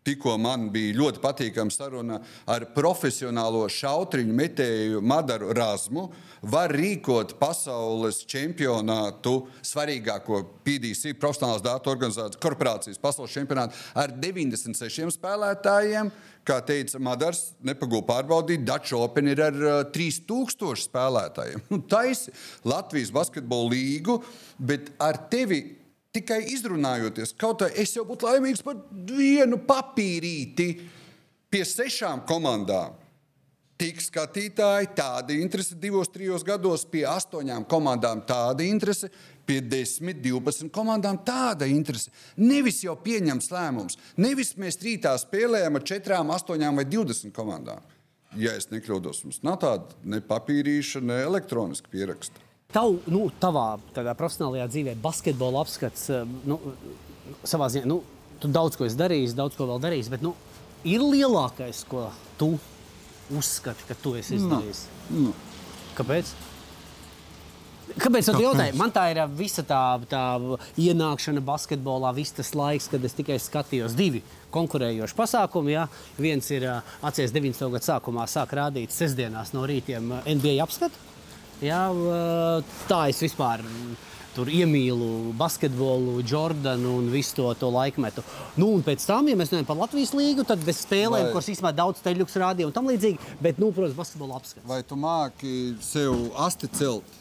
B: tikko man bija ļoti patīkama saruna ar profesionālo šautriņu metēju Madaru Razmu. Var rīkot pasaules čempionātu, svarīgāko PDC, profesionālās datu organizācijas, korporācijas pasaules čempionātu ar 96 spēlētājiem. Kā teica Madars, nepagūda pārbaudīt, Dutch Open ir ar uh, 3000 spēlētājiem. Nu, Taisi Latvijas basketbola līgu, bet ar tevi tikai izrunājoties, kaut arī es jau būtu laimīgs par vienu papīrīti pie sešām komandām. Tik skatītāji, tāda interese divos, trijos gados, pie astoņām komandām tāda interese, pie desmit, divpadsmit komandām tāda interese. Nevis jau pieņems lēmums, nevis mēs rītā spēlējam ar četrām, astoņām vai divdesmit komandām. Ja es nekļūdos, mums nav tāda ne papīrīša, ne elektroniska pieraksta.
A: Tav, nu, tavā profesionālajā dzīvē, basketbola apskats, eh, nu, savā ziņā, nu, tu daudz ko esi darījis, daudz ko vēl darījis, bet nu, ir lielākais, ko tu uzskati, ka tu esi izdarījis.
B: Nu.
A: Kāpēc? Kāpēc man jautāja? Man tā ir ā, visa tā, tā ienākšana basketbolā, viss tas laiks, kad es tikai skatījos divi konkurējoši pasākumi. Jā. Viens ir ā, atceries 90. gada sākumā, sāk rādīt sestdienās no rītiem ā, NBA apskatu. Jā, tā es vispār tur iemīlu basketbolu, Jordanu un visu to, to laikmetu. Nu, un pēc tam, ja mēs runājam par Latvijas līgu, tad bez spēlēm,
B: Vai-
A: kuras īstenībā daudz teļuks rādīja un tam līdzīgi. Bet, nu, protams, basketbola apskats.
B: Vai tu māki sev asti celt?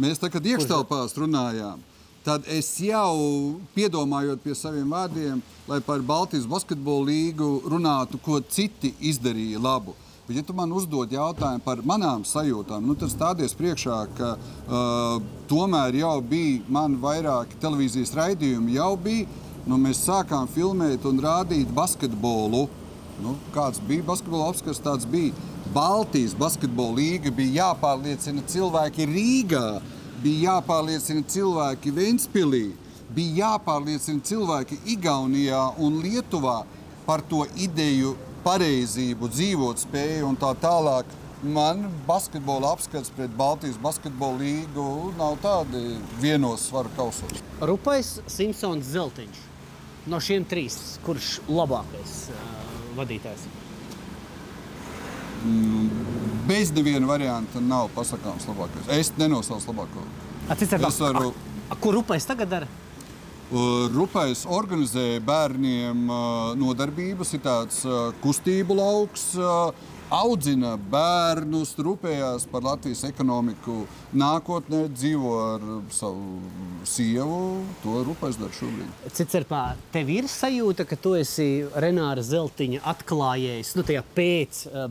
B: Mēs tā, kad iekštelpās runājām, tad es jau piedomājot pie saviem vārdiem, lai par Baltijas basketbolu līgu runātu, ko citi izdarīja labu. Bet, ja tu man uzdod jautājumu par manām sajūtām, nu, tad stāties priekšā, ka uh, tomēr jau bija man vairāki televīzijas raidījumi, jau bija. Nu, mēs sākām filmēt un rādīt basketbolu. Nu, kāds bija basketbola apskats, tāds bija. Baltijas basketbola līga bija jāpārliecina cilvēki Rīgā, bija jāpārliecina cilvēki Ventspīlī, bija jāpārliecina cilvēki Igaunijā un Lietuvā par to ideju, pareizību, dzīvot spēju un tā tālāk. Man basketbola apskats pret Baltijas basketbola līgu nav tādi vienos svaru kausos.
A: Rupais, Simpsons, Zeltiņš. No šiem trīs, kurš labākais uh, vadītājs?
B: Bez neviena varianta nav pasakāms labākais. Es nenosaucu labāko.
A: Atcīmredzot,
B: Es varu-
A: Ko Rupais tagad dara?
B: Uh, Rupais organizē bērniem uh, nodarbības, ir tāds uh, kustību lauks. Audzina bērnus, rūpējās par Latvijas ekonomiku, nākotnē dzīvo ar savu sievu. To rūpēs dara šobrīd.
A: Cits starpā, tev ir sajūta, ka tu esi Renāra Zeltiņa atklājējis nu, pēc uh,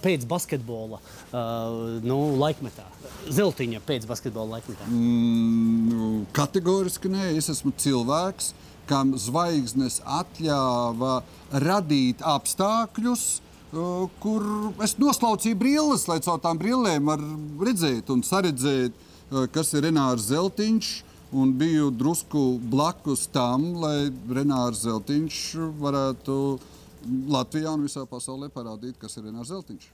A: pēc basketbola uh, nu, laikmetā. Zeltiņa pēc basketbola laikmetā.
B: Mm, nu, kategoriski nē, es esmu cilvēks. Kam zvaigznes atļāva radīt apstākļus, kur es noslaucīju brilles, lai caur tām brillēm var redzēt un saredzēt, kas ir Renārs Zeltiņš. Un biju drusku blakus tam, lai Renārs Zeltiņš varētu Latvijā un visā pasaulē parādīt, kas ir Renārs Zeltiņš.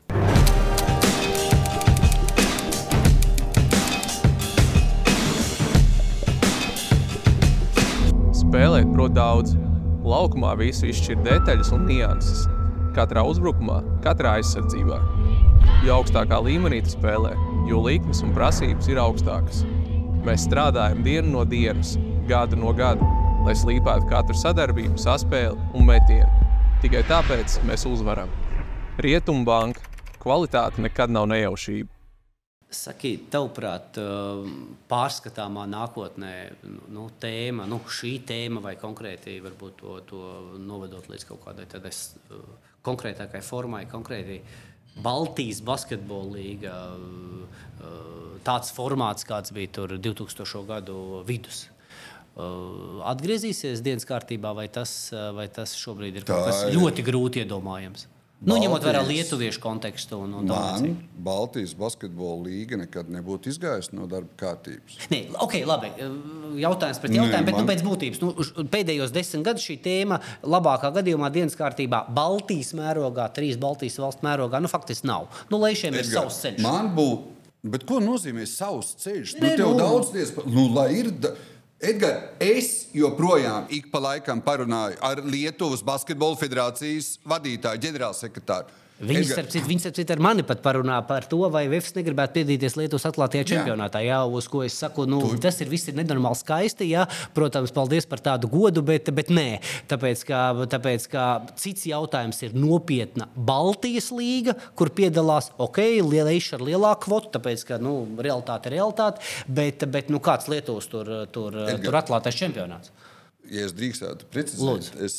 D: Spēlēt, protams, daudz. Laukumā visu izšķir detaļas un nianses katrā uzbrukumā, katrā aizsardzībā. Jo augstākā līmenī tu spēlē, jo likmes un prasības ir augstākas. Mēs strādājam dienu no dienas, gadu no gada, lai slīpētu katru sadarbību, saspēli un metienu. Tikai tāpēc mēs uzvaram. Rietumbanka kvalitāte nekad nav nejaušība.
A: Saki, tavuprāt, pārskatāmā nākotnē nu, tēma, nu, šī tēma vai konkrēti varbūt to, to novedot līdz kaut kādai tādai konkrētākai formai, konkrēti Baltijas basketbola līga, tāds formāts, kāds bija tur 2000. gadu vidus. Atgriezīsies dienas kārtībā, vai tas, vai tas šobrīd ir kaut kas ļoti grūti iedomājams? Nu, Baltijas, ņemot vērā lietuviešu kontekstu un, un
B: tādu. Baltijas basketbola līga nekad nebūtu izgājusi no darba kārtības.
A: Nē, ok, labi. Jautājums pret jautājumu, Nē, bet nu, man... nu, pēc būtības. Nu, pēdējos desmit gadus šī tēma labākā gadījumā dienas kārtībā Baltijas mērogā, trīs Baltijas valstu mērogā, nu faktiski nav. Nu, lai šiem ir savs ceļš.
B: Man būtu. Bet ko nozīmē savs ceļš? Nu, Nē, nu, tev nu... daudz diezgan. Nu, lai ir. Da... Edgars, es joprojām ik pa laikam parunāju ar Lietuvas Basketbola federācijas vadītāju, ģenerālsekretāru.
A: Viņi, starp citu, ar mani pat parunā par to, vai Vēfs negribētu piedalīties Lietuvas atklātajā čempionātā. Jā, uz ko es saku, nu, tu... tas ir viss ir nenormāli skaisti. Jā. Protams, paldies par tādu godu, bet, bet nē. Tāpēc, ka, tāpēc, ka cits jautājums ir nopietna Baltijas līga, kur piedalās ok, lielais ar lielāku kvotu, tāpēc, ka nu, realitāte ir realitāte, bet, bet nu, kāds Lietuvas tur, tur, Edgar. tur atklātais čempionāts
B: ja es drīkstētu precizēt, Lūdzu. es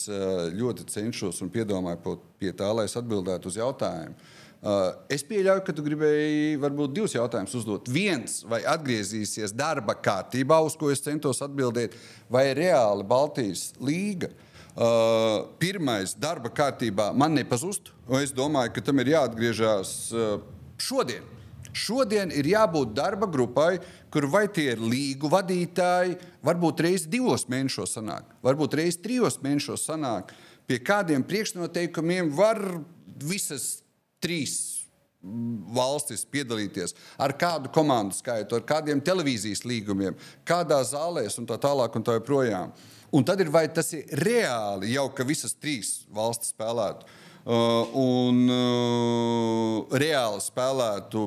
B: ļoti cenšos un piedomāju pie tā, lai es atbildētu uz jautājumu. Es pieļauju, ka tu gribēji varbūt divus jautājumus uzdot. Viens, vai atgriezīsies darba kārtībā, uz ko es centos atbildēt, vai reāli Baltijas līga. Uh, pirmais darba kārtībā man nepazustu. Es domāju, ka tam ir jāatgriežas šodien. Šodien ir jābūt darba grupai, kur vai tie ir līgu vadītāji, varbūt reizes divos mēnešos sanāk, varbūt reizes trijos mēnešos sanāk, pie kādiem priekšnoteikumiem var visas trīs valstis piedalīties, ar kādu komandu skaitu, ar kādiem televīzijas līgumiem, kādā zālēs un tā tālāk. Un tā joprojām. Un tad ir vai tas ir reāli jau, ka visas trīs valstis spēlētu. Uh, un uh, reāli spēlētu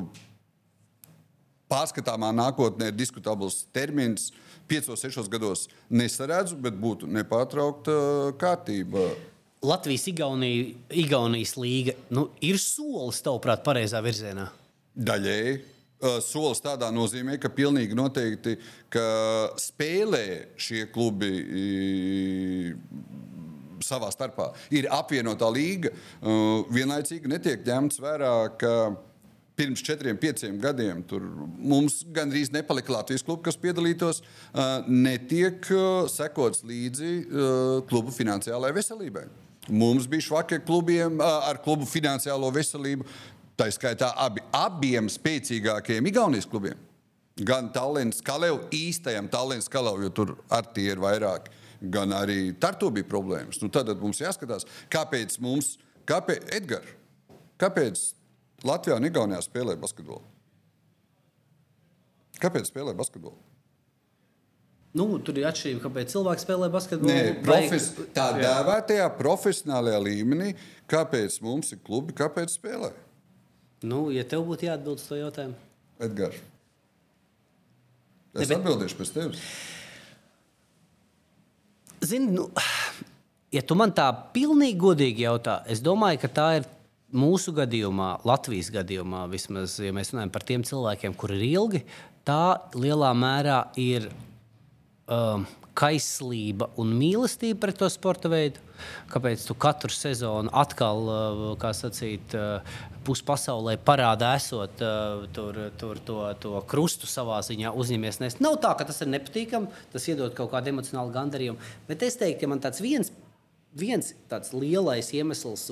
B: pārskatāmā nākotnē ir diskutabls termins. Piecos, sešos gados nesaredzu, bet būtu nepārtraukta uh, kārtība.
A: Latvijas Igaunija, Igaunijas līga nu, ir solis, tavuprāt, pareizā virzienā?
B: Daļēji. Uh, solis tādā nozīmē, ka pilnīgi noteikti ka spēlē šie klubi savā starpā. Ir apvienotā līga. Uh, vienlaicīgi netiek ņemts vērā, ka pirms četriem, pieciem gadiem tur mums gandrīz nepalika Latvijas kluba, kas piedalītos, netiek sekots līdzi klubu finansiālajai veselībai. Mums bija švaki klubiem ar klubu finansiālo veselību, tā skaitā abi, abiem spēcīgākajiem Igaunijas klubiem. Gan Tallinas Kalevs, īstajam Tallinas Kalevs, jo tur ar tie ir vairāk, gan arī Tartu bija problēmas. Nu, tad mums jāskatās, kāpēc mums, kāpēc Edgars, kāpēc Latvijā un Igaunijā spēlē basketbolu. Kāpēc spēlē basketbolu?
A: Nu, tur ir atšķirība, kāpēc cilvēks spēlē basketbolu.
B: Nē, profes, tā dēvētajā profesionālajā līmenī, kāpēc mums ir klubi, kāpēc spēlē?
A: Nu, ja tev būtu jāatbild uz to jautājumu,
B: Edgars. Es ne, bet... atbildēšu pēc tevis.
A: Zini, nu, ja tu man tā pilnīgi godīgi jautā, es domāju, ka tā ir mūsu gadījumā, Latvijas gadījumā, vismaz, ja mēs runājam par tiem cilvēkiem, kur ir ilgi, tā lielā mērā ir um, kaislība un mīlestība pret to sporta veidu. Kāpēc tu katru sezonu atkal, uh, kā sacīt, uh, puspasaulē parādā esot uh, tur, tur to, to krustu savā ziņā uzņemies? Nes. Nav tā, ka tas ir nepatīkami, tas iedod kaut kādu emocionālu gandarījumu, bet es teiktu, ka man tāds viens viens tāds lielais iemesls,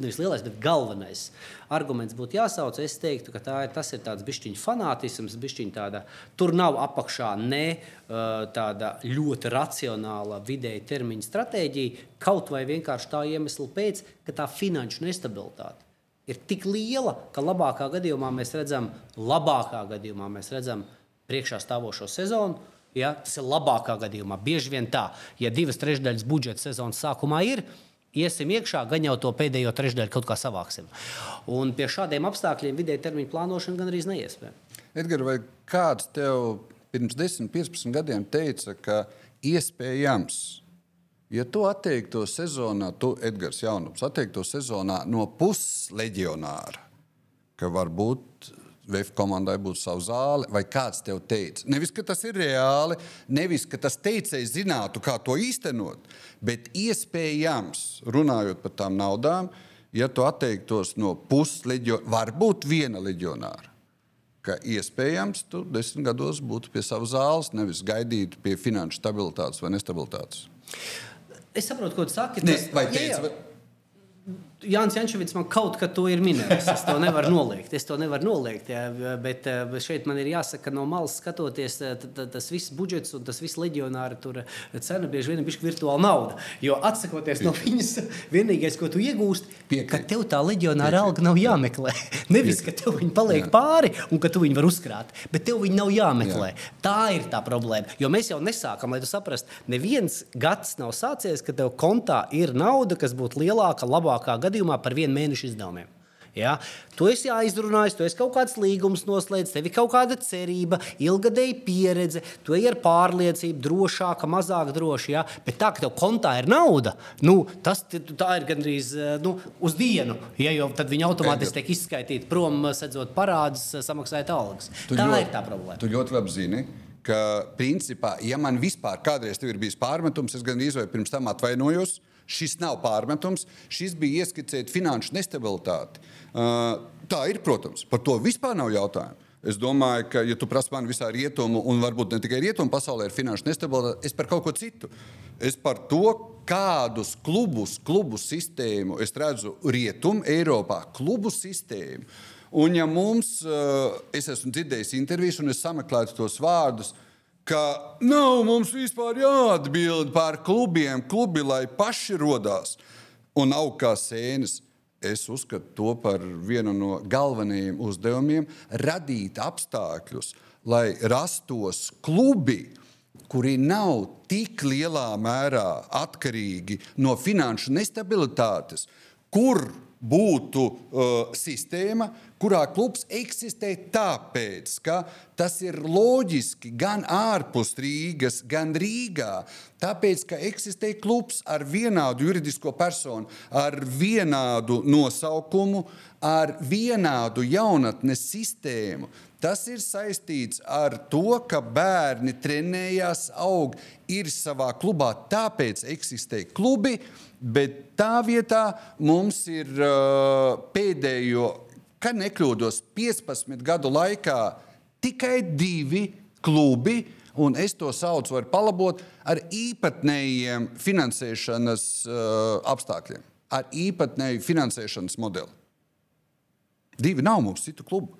A: nevis lielais, bet galvenais arguments būtu jāsauc. Es teiktu, ka ir, tas ir tāds bišķiņu fanātisms, bišķiņu tāda. Tur nav apakšā ne tāda ļoti racionāla vidēja termiņa stratēģija, kaut vai vienkārši tā iemesla pēc, ka tā finanšu nestabilitāte ir tik liela, ka labākā gadījumā mēs redzam, labākā gadījumā mēs redzam priekšā stāvošo sezonu Ja? Tas ir labākā gadījumā. Bieži vien tā, ja divas trešdaļas budžeta sezonas sākumā ir, iesim iekšā, gan jau to pēdējo trešdaļu kaut kā savāksim. Un pie šādiem apstākļiem vidēji termiņa plānošana gan arī neiespējama.
B: Edgars, vai kāds tev pirms 10, 15 gadiem teica, ka iespējams, ja tu atteiktu sezonā, tu Edgars Jaunums, atteiktu sezonā no pusleģionāra, ka varbūt VF komandai būtu sava zāle, vai kāds tev teica. Nevis, ka tas ir reāli, nevis, ka tas teicējs zinātu, kā to īstenot, bet iespējams, runājot par tām naudām, ja tu atteiktos no pusleģionāra, varbūt viena leģionāra. Ka iespējams, tu desmit gados būtu pie savas zāles, nevis gaidītu pie finanšu stabilitātes vai nestabilitātes.
A: Es saprotu, ko tu saki.
B: Tas, ne, vai teici, jā, jā.
A: Jānis Jančevits man kaut kad to ir minējis. Es to nevaru noliegt. Es to nevaru noliegt jā, bet šeit man ir jāsaka, ka no malas skatoties, tas viss budžets un tas viss leģionāra cena bieži vien ir virtuāla nauda. Jo atsakoties no viņas, vienīgais, ko tu iegūsti, ir, ka tev tā leģionāra alga nav jāmeklē. Nevis, ka tev viņa paliek jā. pāri un ka tu viņu vari uzkrāt, bet tev viņa nav jāmeklē. Jā. Tā ir tā problēma. Jo mēs jau nesākam, lai tu saprastu, neviens gads nav sācies, ka tev kontā ir nauda, kas būtu lielāka, labākā gada gadījumā par vienu mēnešu izdevumiem. Ja? Tu esi aizrunājis, tu esi kaut kāds līgums noslēdzis, tev ir kaut kāda cerība, ilgadēja pieredze, tu ej ar pārliecību, drošāka, mazāk droša. Ja? Bet tā, ka tev kontā ir nauda, nu, tas ir gandrīz nu, uz dienu. Ja? Jo tad viņi automātiski tiek izskaitīti prom, sedzot parādus, samaksājot algas. Tu tā ļoti, ir tā problēma.
B: Tu ļoti labi zini. Ka, principā, ja man vispār kādreiz ir bijis pārmetums, es gan izvēlējos pirms tam atvainojos, Šis nav pārmetums, šis bija ieskicēts finanšu nestabilitāti. Tā ir, protams, par to vispār nav jautājumu. Es domāju, ka, ja tu prasi man visā rietumu, un varbūt ne tikai rietumu pasaulē ir finanšu nestabilitāte, es par kaut ko citu. Es par to, kādus klubus, klubu sistēmu es redzu rietumu Eiropā, klubu sistēmu. Un ja mums, es esmu dzirdējis intervijas, un es sameklētu tos vārdus, uh, ka nav mums vispār jāatbild par klubiem, klubi, lai paši radās un aug kā sēnes. Es uzskatu to par vienu no galvenajiem uzdevumiem - radīt apstākļus, lai rastos klubi, kuri nav tik lielā mērā atkarīgi no finanšu nestabilitātes, kur būtu uh, sistēma, kurā klubs eksistē tāpēc, ka tas ir loģiski gan ārpus Rīgas, gan Rīgā. Tāpēc, ka eksistē klubs ar vienādu juridisko personu, ar vienādu nosaukumu, ar vienādu jaunatnes sistēmu. Tas ir saistīts ar to, ka bērni trenējās, aug, ir savā klubā, tāpēc eksistē klubi, bet tā vietā mums ir uh, pēdējo ka nekļūdos 15 gadu laikā tikai divi klubi, un es to saucu par palabot ar īpatnējiem finansēšanas uh, apstākļiem, ar īpatnēju finansēšanas modeli. Divi nav mums citu klubu,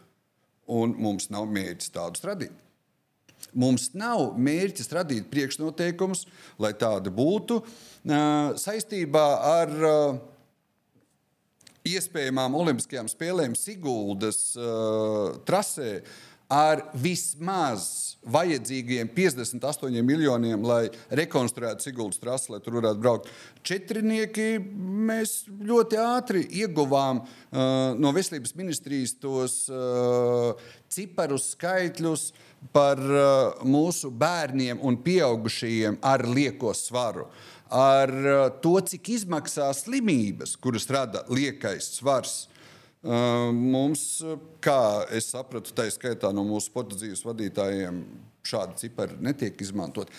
B: un mums nav mērķis tādus radīt. Mums nav mērķis radīt priekšnoteikumus, lai tāda būtu uh, saistībā ar uh, iespējamām Olimpiskajām spēlēm Siguldas uh, trasē ar vismaz vajadzīgiem 58 miljoniem, lai rekonstruētu Siguldas trasi, lai tur varētu braukt. Četrinieki mēs ļoti ātri ieguvām uh, no veselības ministrijas tos uh, ciparus, skaitļus par uh, mūsu bērniem un pieaugušajiem ar lieko svaru. Ar uh, to, cik izmaksā slimības, kuras rada liekais svars. Mums, kā es sapratu, tā skaitā no mūsu sporta dzīves vadītājiem, šādi cipari netiek izmantot.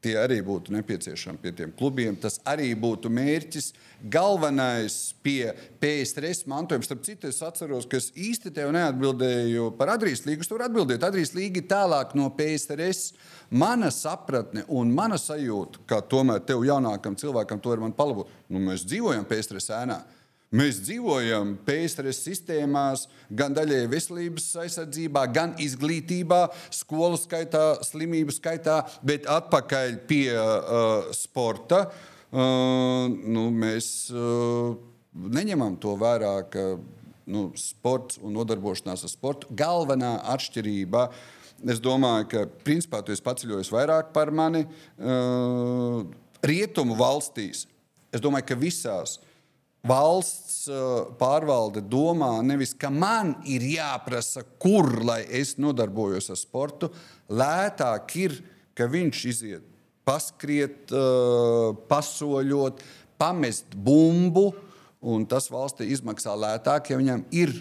B: Tie arī būtu nepieciešami pie tiem klubiem. Tas arī būtu mērķis. Galvenais pie PSRS mantojuma. Starp citu, es atceros, ka es īsti tev neatbildēju par Adrijas līgu. Tur atbildēt, Adrijas līga tālāk no PSRS. Mana sapratne un mana sajūta, ka tomēr tev jaunākam cilvēkam to ir man palabot. Nu, mēs dzīvojam PSRS ēnā. Mēs dzīvojam PSRS sistēmās, gan daļai veselības aizsardzībā, gan izglītībā, skolu skaitā, slimību skaitā, bet atpakaļ pie uh, sporta. Uh, nu, mēs uh, neņemam to vērā, ka nu, sports un nodarbošanās ar sportu galvenā atšķirība. Es domāju, ka principā tu esi paceļojis vairāk par mani. Uh, rietumu valstīs, es domāju, ka visās valsts uh, pārvalde domā nevis, ka man ir jāprasa, kur lai es nodarbojos ar sportu, lētāk ir, ka viņš iziet paskriet, uh, pasoļot, pamest bumbu, un tas valstī izmaksā lētāk, ja viņam ir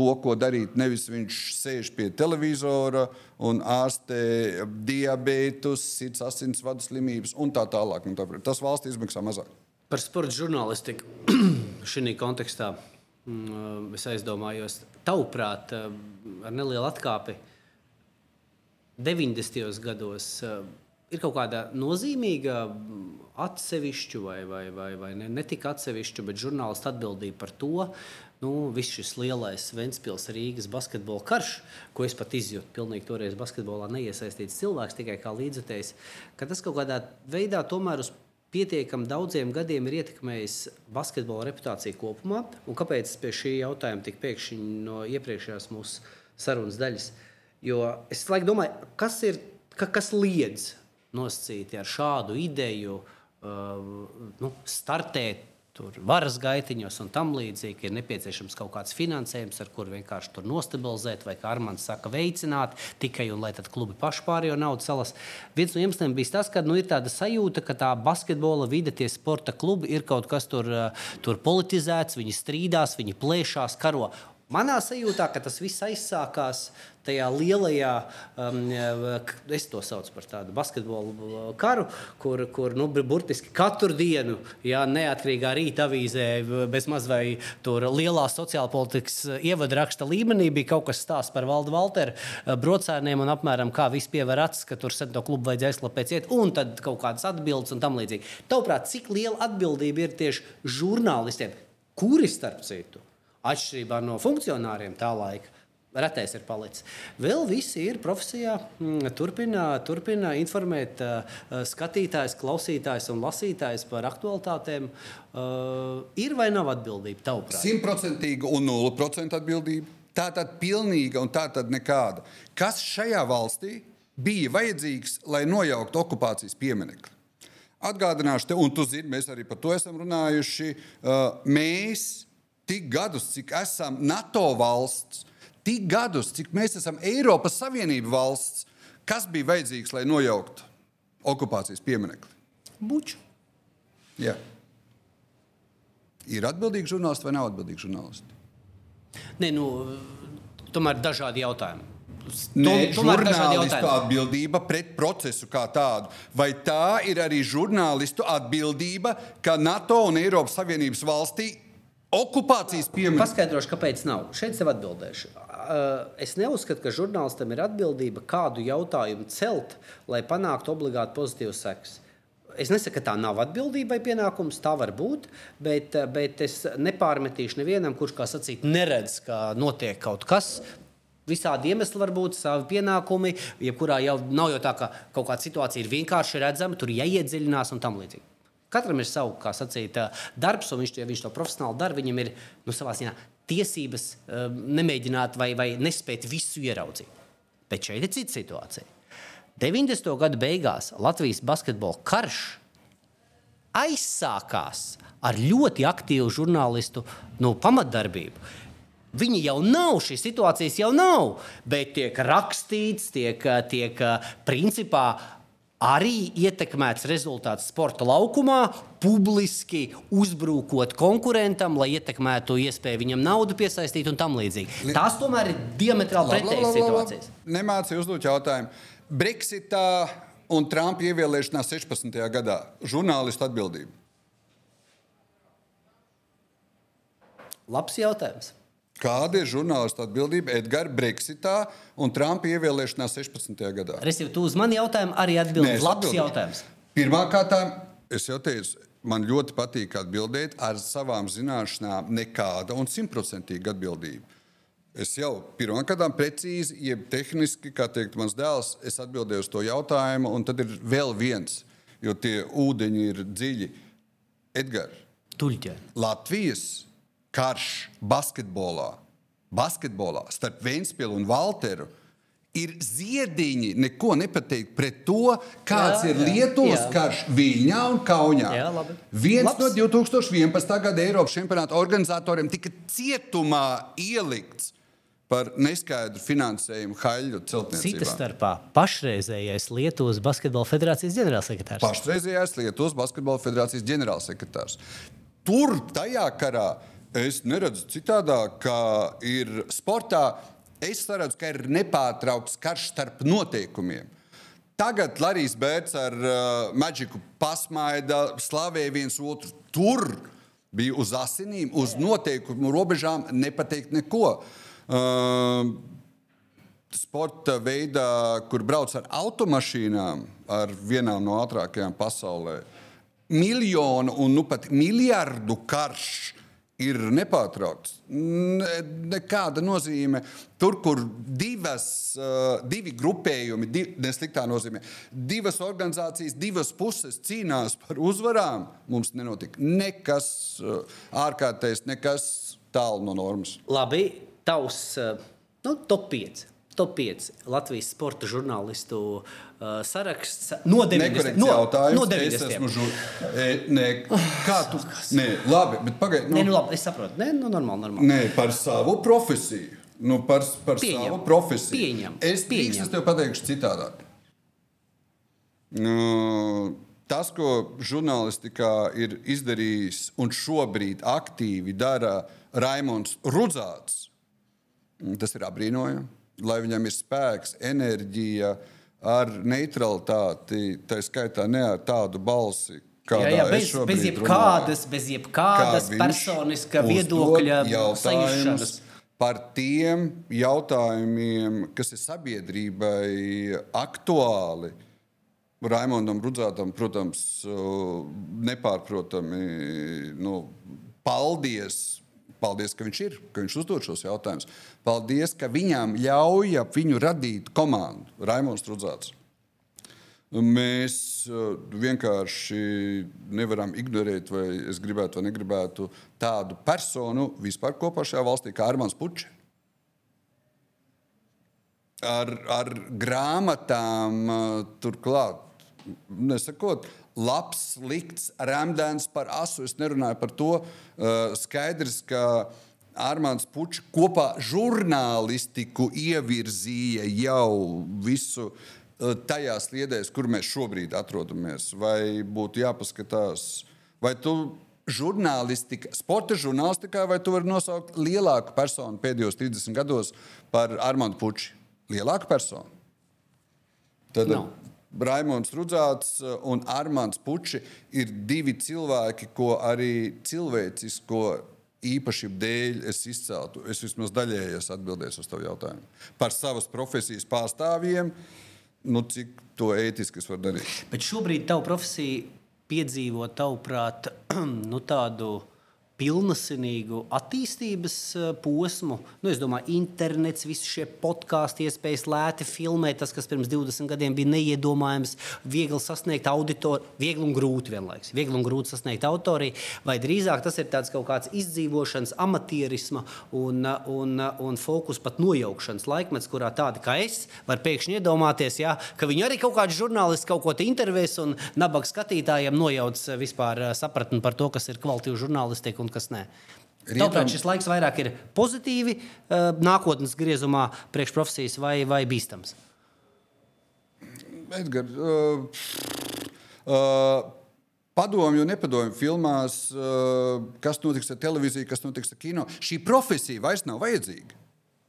B: to, ko darīt. Nevis viņš sēž pie televizora un ārstē diabetus, sirds asinsvadu slimības un tā tālāk. Un tā, tas valstī izmaksā mazāk.
A: Par sporta žurnālistiku šī kontekstā mm, es aizdomājos, tavuprāt, ar nelielu atkāpi 90. gados ir kaut kāda nozīmīga atsevišķu vai, vai, vai, vai ne, ne tik atsevišķu, bet žurnālistu atbildība par to. Nu, viss šis lielais Ventspils Rīgas basketbola karš, ko es pat izjūtu, pilnīgi toreiz basketbolā neiesaistīts cilvēks, tikai kā līdzekļs, ka tas kaut kādā veidā tomēr uz pietiekami daudziem gadiem ir ietekmējis basketbola reputāciju kopumā. Un kāpēc pie šī jautājuma tik pēkšņi no iepriekšējās mūsu sarunas daļas? Jo es laikam domāju, kas ir, ka, kas liedz nosacīti ar šādu ideju uh, nu, startēt tur varas gaitiņos un tam līdzīgi ir nepieciešams kaut kāds finansējums, ar kuru vienkārši tur nostabilizēt, vai kā Armāns saka, veicināt tikai un lai tad klubi paši pārējo naudu salas. Viens no iemesliem bija tas, ka nu, ir tāda sajūta, ka tā basketbola vide, tie sporta klubi ir kaut kas tur, tur politizēts, viņi strīdās, viņi plēšās, karo. Manā sajūtā, ka tas viss aizsākās tajā lielajā, um, es to saucu par tādu basketbolu uh, karu, kur, kur nu, burtiski katru dienu, ja neatkarīgā rīta avīzē, bez maz vai tur lielā sociāla politikas uh, ievadraksta līmenī bija kaut kas stāsts par Valdu Valteru uh, brocēniem un apmēram kā viss pievēr acis, ka tur sen to klubu vajadzēja aizklapēt iet, un tad kaut kādas atbildes un tam līdzīgi. Tavuprāt, cik liela atbildība ir tieši žurnālistiem, kuri starp citu? Atšķirībā no funkcionāriem tā laika. Retais ir palicis. Vēl visi ir profesijā, mm, turpina, turpina informēt uh, skatītājus, klausītājus un lasītājus par aktualitātēm. Uh, ir vai nav atbildība? Tavuprāt,
B: simtprocentīga un nulle procentu atbildība. Tā tad pilnīga un tā tad nekāda. Kas šajā valstī bija vajadzīgs, lai nojauktu okupācijas pieminekli? Atgādināšu te, un tu zini, mēs arī par to esam runājuši. Uh, mēs tik gadus, cik esam NATO valsts, tik gadus, cik mēs esam Eiropas Savienības valsts, kas bija vajadzīgs, lai nojauktu okupācijas pieminekli?
A: Buču.
B: Jā. Ir atbildīgi žurnālisti vai nav atbildīgi žurnālisti?
A: Nē, nu, tomēr dažādi jautājumi.
B: Nē, žurnālistu atbildība pret procesu kā tādu. Vai tā ir arī žurnālistu atbildība, ka NATO un Eiropas Savienības valstī Okupācijas piemērs.
A: Paskaidrošu, kāpēc nav. Šeit sev atbildēšu. Es neuzskatu, ka žurnālistam ir atbildība kādu jautājumu celt, lai panāktu obligāti pozitīvas sekas. Es nesaku, ka tā nav atbildība vai pienākums, tā var būt, bet, bet es nepārmetīšu nevienam, kurš, kā sacīt, neredz, ka notiek kaut kas. Visādi iemesli var būt, savi pienākumi, jebkurā jau nav jau tā, ka kaut kāda situācija ir vienkārši redzama, tur jāiedziļinās un tam līdzīgi. Katram ir savs, kā sacīt, darbs, un viņš, ja viņš to profesionāli dara, viņam ir nu, savā ziņā tiesības nemēģināt vai, vai nespēt visu ieraudzīt. Bet šeit ir cita situācija. 90. gada beigās Latvijas basketbola karš aizsākās ar ļoti aktīvu žurnālistu nu, pamatdarbību. Viņi jau nav, šīs situācijas jau nav, bet tiek rakstīts, tiek, tiek principā arī ietekmēts rezultāts sporta laukumā, publiski uzbrukot konkurentam, lai ietekmētu iespēju viņam naudu piesaistīt un tam līdzīgi. Tās tomēr ir diametrāli pretējas situācijas.
B: Nemācīju uzdot jautājumu. Brexitā un Trumpa ievēlēšanā 16. gadā žurnālistu atbildība.
A: Labs jautājums.
B: Kāda ir žurnālistu atbildība Edgars Brexitā un Trumpa ievēlēšanā 16. gadā?
A: Respektīvi, tu uz mani jautājumu arī atbildēji. Labs atbildīju. jautājums.
B: Pirmkārt, es jau teicu, man ļoti patīk atbildēt ar savām zināšanām, nekāda un simtprocentīga atbildība. Es jau pirmkārt, precīzi, jeb tehniski, kā teikt, mans dēls, es atbildēju uz to jautājumu, un tad ir vēl viens, jo tie ūdeņi ir dziļi. Edgars. Latvijas karš basketbolā, basketbolā starp Vēnspili un Valteru. Ir ziediņi, neko nepateikt pret to, kāds jā, ir Lietuvas jā. karš Viļņā un Kaunijā.
A: Jā, labi.
B: Viens Labs. no 2011. gada Eiropas čempionāta organizatoriem tika cietumā ielikts par neskaidru finansējumu haļu celtniecībā.
A: Cita starpā pašreizējais Lietuvas Basketbola federācijas ģenerālsekretārs.
B: Pašreizējais Lietuvas Basketbola federācijas ģenerālsekretārs. Tur tajā karā Es neredzu citādāk, kā ir sportā. Es redzu, ka ir nepārtraukts karš starp noteikumiem. Tagad Larijs Bērts ar uh, Maģiku pasmaida, slavēja viens otru. Tur bija uz asinīm, uz noteikumu robežām nepateikt neko. Uh, sporta veidā, kur brauc ar automašīnām, ar vienām no ātrākajām pasaulē, miljonu un nu pat miljardu karš ir nepārtraukts. Ne, nekāda nozīme. Tur, kur divas, uh, divi grupējumi, div, nesliktā nozīmē, divas organizācijas, divas puses cīnās par uzvarām, mums nenotika nekas uh, ārkārtējs, nekas tālu no normas.
A: Labi, tavs uh, nu, top 5 top 5 Latvijas sporta žurnālistu uh, saraksts. No 90.
B: No, no 90. Es esmu žur... e, nē, kā tu? Nē, labi, bet pagaidi.
A: Nu... Nē, nu labi, es saprotu. Nē, nu normāli, normāli.
B: Nē, par savu profesiju. Nu, par par
A: Pieņem.
B: savu profesiju.
A: Pieņem.
B: Es, Pieņem. es tev pateikšu citādāk. Nu, tas, ko žurnālistikā ir izdarījis un šobrīd aktīvi dara Raimons Rudzāts, tas ir apbrīnojami lai viņam ir spēks, enerģija, ar neutralitāti, tā skaitā ne ar tādu balsi. Jā, jā,
A: bez, bez jebkādas, bez jebkādas kā personiska viedokļa sajūšanas.
B: Par tiem jautājumiem, kas ir sabiedrībai aktuāli, Raimondam Brudzātam, protams, nepārprotami nu, paldies Paldies, ka viņš ir, ka viņš uzdod šos jautājumus. Paldies, ka viņām ļauj viņu radīt komandu. Raimons Trudzāts. Mēs uh, vienkārši nevaram ignorēt, vai es gribētu vai negribētu tādu personu vispār kopā šajā valstī, kā Armāns Puķis. Ar, ar grāmatām uh, turklāt, nesakot, labs, slikts, rēmdēns par asu. Es nerunāju par to. Uh, skaidrs, ka Armāns Puķis kopā žurnālistiku ievirzīja jau visu uh, tajās sliedēs, kur mēs šobrīd atrodamies. Vai būtu jāpaskatās, vai tu žurnālistika, sporta žurnālistikā, vai tu vari nosaukt lielāku personu pēdējos 30 gados par Armānu Puķi? Lielāku personu. Tad, no. Raimons Rudzāts eh, un Armāns Puči ir divi cilvēki, ko arī cilvēcisko īpašību dēļ es izceltu. Es vismaz daļēji atbildēšu uz tavu jautājumu. Par savas profesijas pārstāvjiem, nu, cik to ētiski es varu darīt.
A: Bet šobrīd tava profesija piedzīvo, tavuprāt, nu, tādu pilnasinīgu attīstības uh, posmu. Nu, es domāju, internets, visi šie podkāstu iespējas, lēti filmēt, tas, kas pirms 20 gadiem bija neiedomājams, viegli sasniegt auditoriju, viegli un grūti vienlaikus. Viegli un grūti sasniegt auditoriju, vai drīzāk tas ir kaut kāds izdzīvošanas, amatierisma un, un, un fokus pat nojaukšanas laikmets, kurā tādi kā es var pēkšņi iedomāties, ja, ka viņi arī kaut kādi žurnālisti kaut ko intervēs un nabaga skatītājiem nojauc vispār sapratni par to, kas ir kvalitīva žurnālistika un kas nē. Tāpēc šis laiks vairāk ir pozitīvi, uh, nākotnes griezumā, priekšprofesijas vai, vai bīstams.
B: Edgar, uh, uh, padomju un nepadomju filmās, uh, kas notiks ar televīziju, kas notiks ar kino. Šī profesija vairs nav vajadzīga.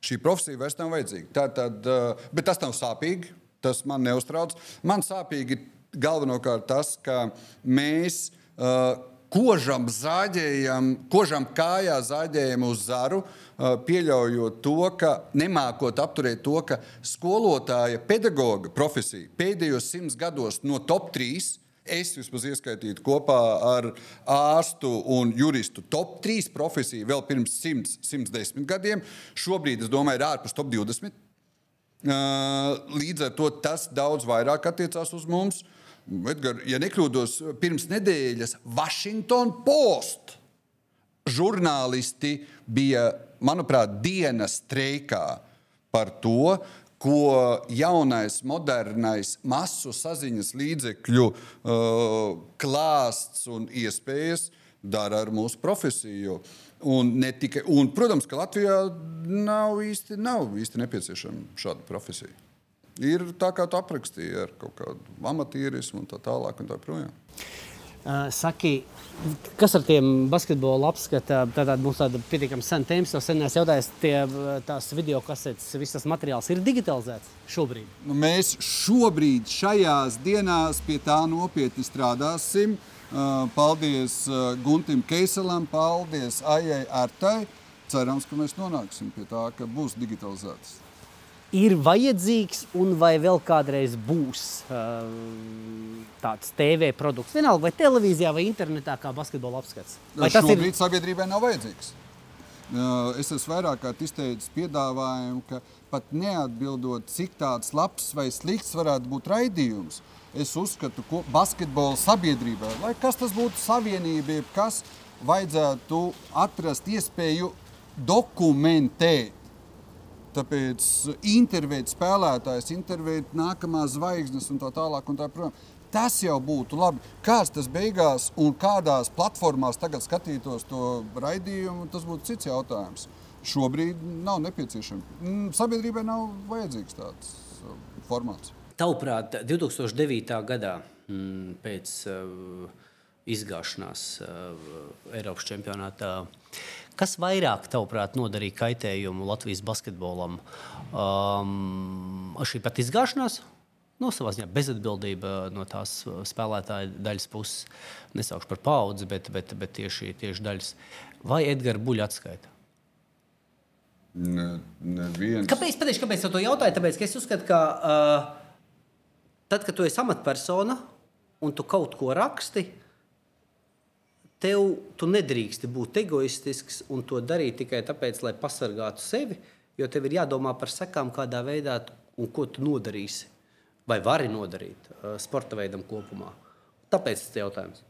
B: Šī profesija vairs nav vajadzīga. Tā, tad, uh, bet tas nav sāpīgi. Tas man neuztrauc. Man sāpīgi ir galvenokārt tas, ka mēs uh, kožam zāģējam, kožam kājā zāģējam uz zaru, pieļaujot to, ka nemākot apturēt to, ka skolotāja pedagoga profesija pēdējos simts gados no top 3 es vismaz ieskaitītu kopā ar ārstu un juristu top 3 profesiju vēl pirms 100, 110 gadiem. Šobrīd, es domāju, ir ārpus top 20. Līdz ar to tas daudz vairāk attiecās uz mums. Uh, Edgar, ja nekļūdos, pirms nedēļas Washington Post žurnālisti bija, manuprāt, dienas streikā par to, ko jaunais, modernais masu saziņas līdzekļu uh, klāsts un iespējas dara ar mūsu profesiju. Un tikai, un, protams, ka Latvijā nav īsti, nav īsti nepieciešama šāda profesija ir tā, kā tu aprakstīji, ar kaut kādu amatierismu un tā tālāk. Un tā projām.
A: Saki, kas ar tiem basketbola apskatiem? Tātad mums tāda pietiekami sena tēma, jau senās jautājums, tie, tās video kasetes, viss tas materiāls ir digitalizēts šobrīd.
B: Nu, mēs šobrīd, šajās dienās, pie tā nopietni strādāsim. Paldies Guntim Keiselam, paldies Aijai Artai. Cerams, ka mēs nonāksim pie tā, ka būs digitalizētas
A: ir vajadzīgs un vai vēl kādreiz būs uh, tāds TV produkts, vienalga vai televīzijā, vai internetā, kā basketbola apskats. Vai
B: tas šobrīd ir... sabiedrībai nav vajadzīgs? Uh, es esmu vairāk kārt izteicis piedāvājumu, ka pat neatbildot, cik tāds labs vai slikts varētu būt raidījums, es uzskatu, ka basketbola sabiedrībai, lai kas tas būtu savienība, kas vajadzētu atrast iespēju dokumentēt Tāpēc intervēt spēlētājs, intervēt nākamās zvaigznes un tā tālāk. Un tā, protams, tas jau būtu labi. Kāds tas beigās un kādās platformās tagad skatītos to raidījumu, tas būtu cits jautājums. Šobrīd nav nepieciešams. Mm, sabiedrībai nav vajadzīgs tāds uh, formāts.
A: Tavuprāt, 2009. gadā mm, pēc uh, izgāšanās uh, Eiropas čempionātā. Kas vairāk, tavuprāt, nodarīja kaitējumu Latvijas basketbolam? Um, šī pat izgāšanās, no nu, savā ziņā bezatbildība no tās spēlētāja daļas puses, nesaukšu par paudzi, bet, bet, bet tieši, tieši daļas. Vai Edgars Buļs atskaita?
B: Ne, neviens.
A: kāpēc? Patīšu, kāpēc es to jautāju? Tāpēc, ka es uzskatu, ka uh, tad, kad tu esi amatpersona un tu kaut ko raksti, tev tu nedrīksti būt egoistisks un to darīt tikai tāpēc, lai pasargātu sevi, jo tev ir jādomā par sekām, kādā veidā un ko tu nodarīsi vai vari nodarīt uh, sporta veidam kopumā. Tāpēc tas ir jautājums.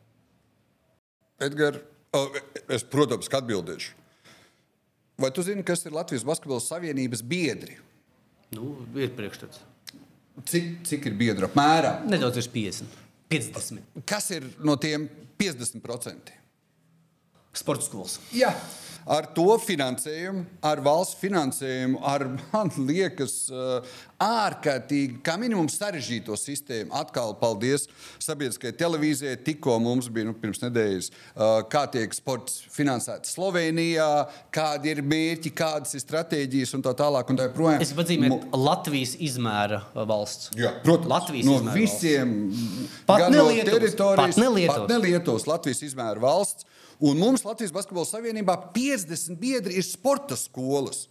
B: Edgars, oh, es, protams, atbildēšu. Vai tu zini, kas ir Latvijas Basketbola Savienības biedri?
A: Nu, ir priekšstats.
B: Cik, cik ir biedri apmēram?
A: Nedaudz virs 50. 50.
B: Kas ir no tiem 50%?
A: Sports skolas.
B: Jā. Ar to finansējumu, ar valsts finansējumu, ar, man liekas, eh, ārkārtīgi, kā minimum, sarežģīto sistēmu. Atkal paldies sabiedriskajai televīzijai. Tikko mums bija nu, pirms nedēļas, eh, kā tiek sports finansēts Slovenijā, kādi ir mērķi, kādas ir stratēģijas un tā tālāk. Un tā projām.
A: es pazīmēju, Mo... Latvijas izmēra valsts.
B: Jā, protams,
A: Latvijas
B: no visiem,
A: pat
B: no
A: teritorijas,
B: pat ne Lietuvas, Latvijas izmēra valsts. Un mums Latvijas Basketbola Savienībā 50 biedri ir sporta skolas.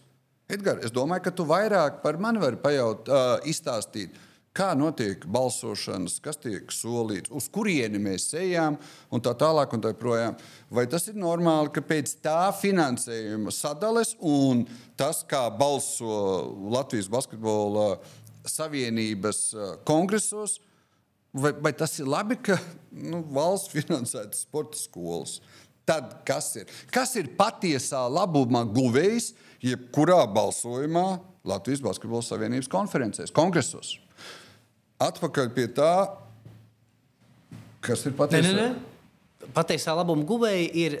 B: Edgars, es domāju, ka tu vairāk par mani vari pajaut, uh, izstāstīt. Kā notiek balsošanas, kas tiek solīts, uz kurieni mēs ejam, un tā tālāk. Un tā projām. Vai tas ir normāli, ka pēc tā finansējuma sadales un tas, kā balso Latvijas basketbola savienības uh, kongresos, vai, vai tas ir labi, ka nu, valsts finansētas sporta skolas? Tad kas ir? Kas ir patiesā labuma guvējs jebkurā balsojumā Latvijas Basketbola Savienības konferencēs, kongresos? Atpakaļ pie tā, kas ir patiesā.
A: Ne, ne, ne. Patiesā labuma guvēja ir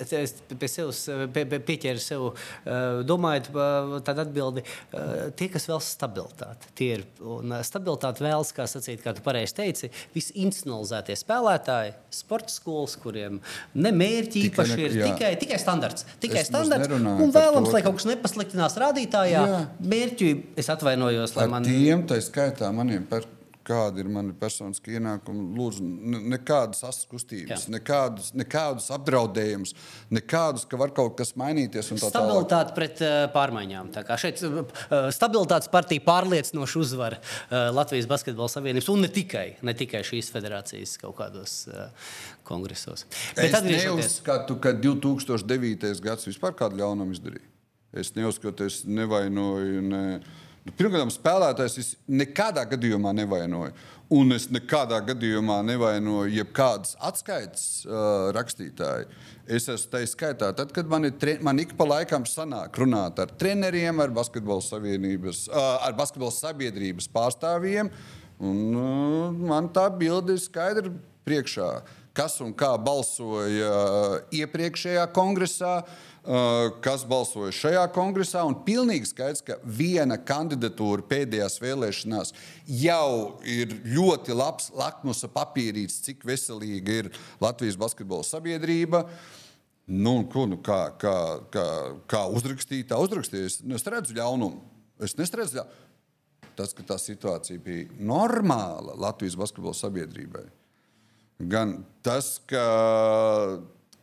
A: pie sevis pie, pie, pieķēra sev, uh, domājot, tādu atbildi, uh, tie, kas vēlas stabilitāti. Tie ir un stabilitāti vēlas, kā sacīt, kā tu pareizi teici, visi institucionalizētie spēlētāji, sporta skolas, kuriem ne mērķi
B: Tikai
A: īpaši ir,
B: jā.
A: tikai, tikai standarts. Tikai
B: Es
A: standarts un vēlams,
B: to,
A: lai
B: ka-
A: kaut kas nepasliktinās rādītājā.
B: Jā.
A: Mērķi, es atvainojos, lai man.
B: tiem, tā skaitā, maniem par kādi ir mani personiskie ienākumi. Lūdzu, ne- nekādas asas kustības,
A: Jā.
B: nekādus, nekādus apdraudējumus, nekādus, ka var kaut kas mainīties. tā tālāk.
A: Stabilitāte pret uh, pārmaiņām. Tā kā šeit uh, stabilitātes partija pārliecinoši uzvar uh, Latvijas Basketbola Savienības un ne tikai, ne tikai šīs federācijas kaut kādos kongresos.
B: Es
A: atgriežoties-
B: neuzskatu, ka 2009. gads vispār kādu ļaunumu izdarīja. Es neuzskatu, es nevainoju. Ne... Nu, Pirmkārt, spēlētājs nekādā gadījumā nevainoju. Un es nekādā gadījumā nevainoju jebkādas atskaites uh, rakstītāju. Es esmu tā skaitā, tad, kad man, tre- man ik pa laikam sanāk runāt ar treneriem, ar basketbola, savienības, uh, ar basketbola sabiedrības pārstāvjiem, un uh, man tā bilde ir skaidra priekšā kas un kā balsoja iepriekšējā kongresā, uh, kas balsoja šajā kongresā. Un pilnīgi skaidrs, ka viena kandidatūra pēdējās vēlēšanās jau ir ļoti labs lakmusa papīrītis, cik veselīga ir Latvijas basketbola sabiedrība. Nu, ko, nu, kā, kā, kā, kā uzrakstīt, tā uzrakstīja. Es, nu, es redzu ļaunumu. Es ļaunumu. Tas, ka tā situācija bija normāla Latvijas basketbola sabiedrībai. Gan tas, ka,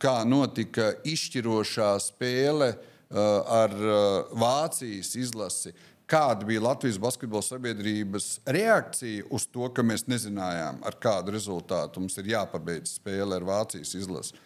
B: kā notika izšķirošā spēle uh, ar uh, Vācijas izlasi, kāda bija Latvijas basketbola sabiedrības reakcija uz to, ka mēs nezinājām, ar kādu rezultātu mums ir jāpabeidz spēle ar Vācijas izlasi.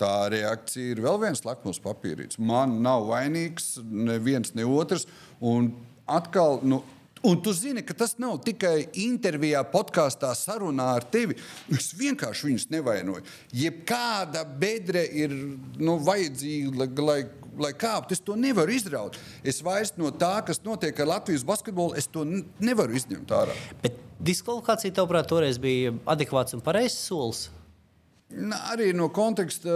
B: Tā reakcija ir vēl viens lakmus papīrītis. Man nav vainīgs neviens, ne otrs. Un atkal, nu, Un tu zini, ka tas nav tikai intervijā, podkāstā, sarunā ar tevi. Es vienkārši viņus nevainoju. Jebkāda bedre ir nu, vajadzīga, lai, lai, kāptu. Es to nevaru izraut. Es vairs no tā, kas notiek ar Latvijas basketbolu, es to nevaru izņemt ārā.
A: Bet diskvalifikācija, tavuprāt, toreiz bija adekvāts un pareizs solis.
B: Arī no konteksta.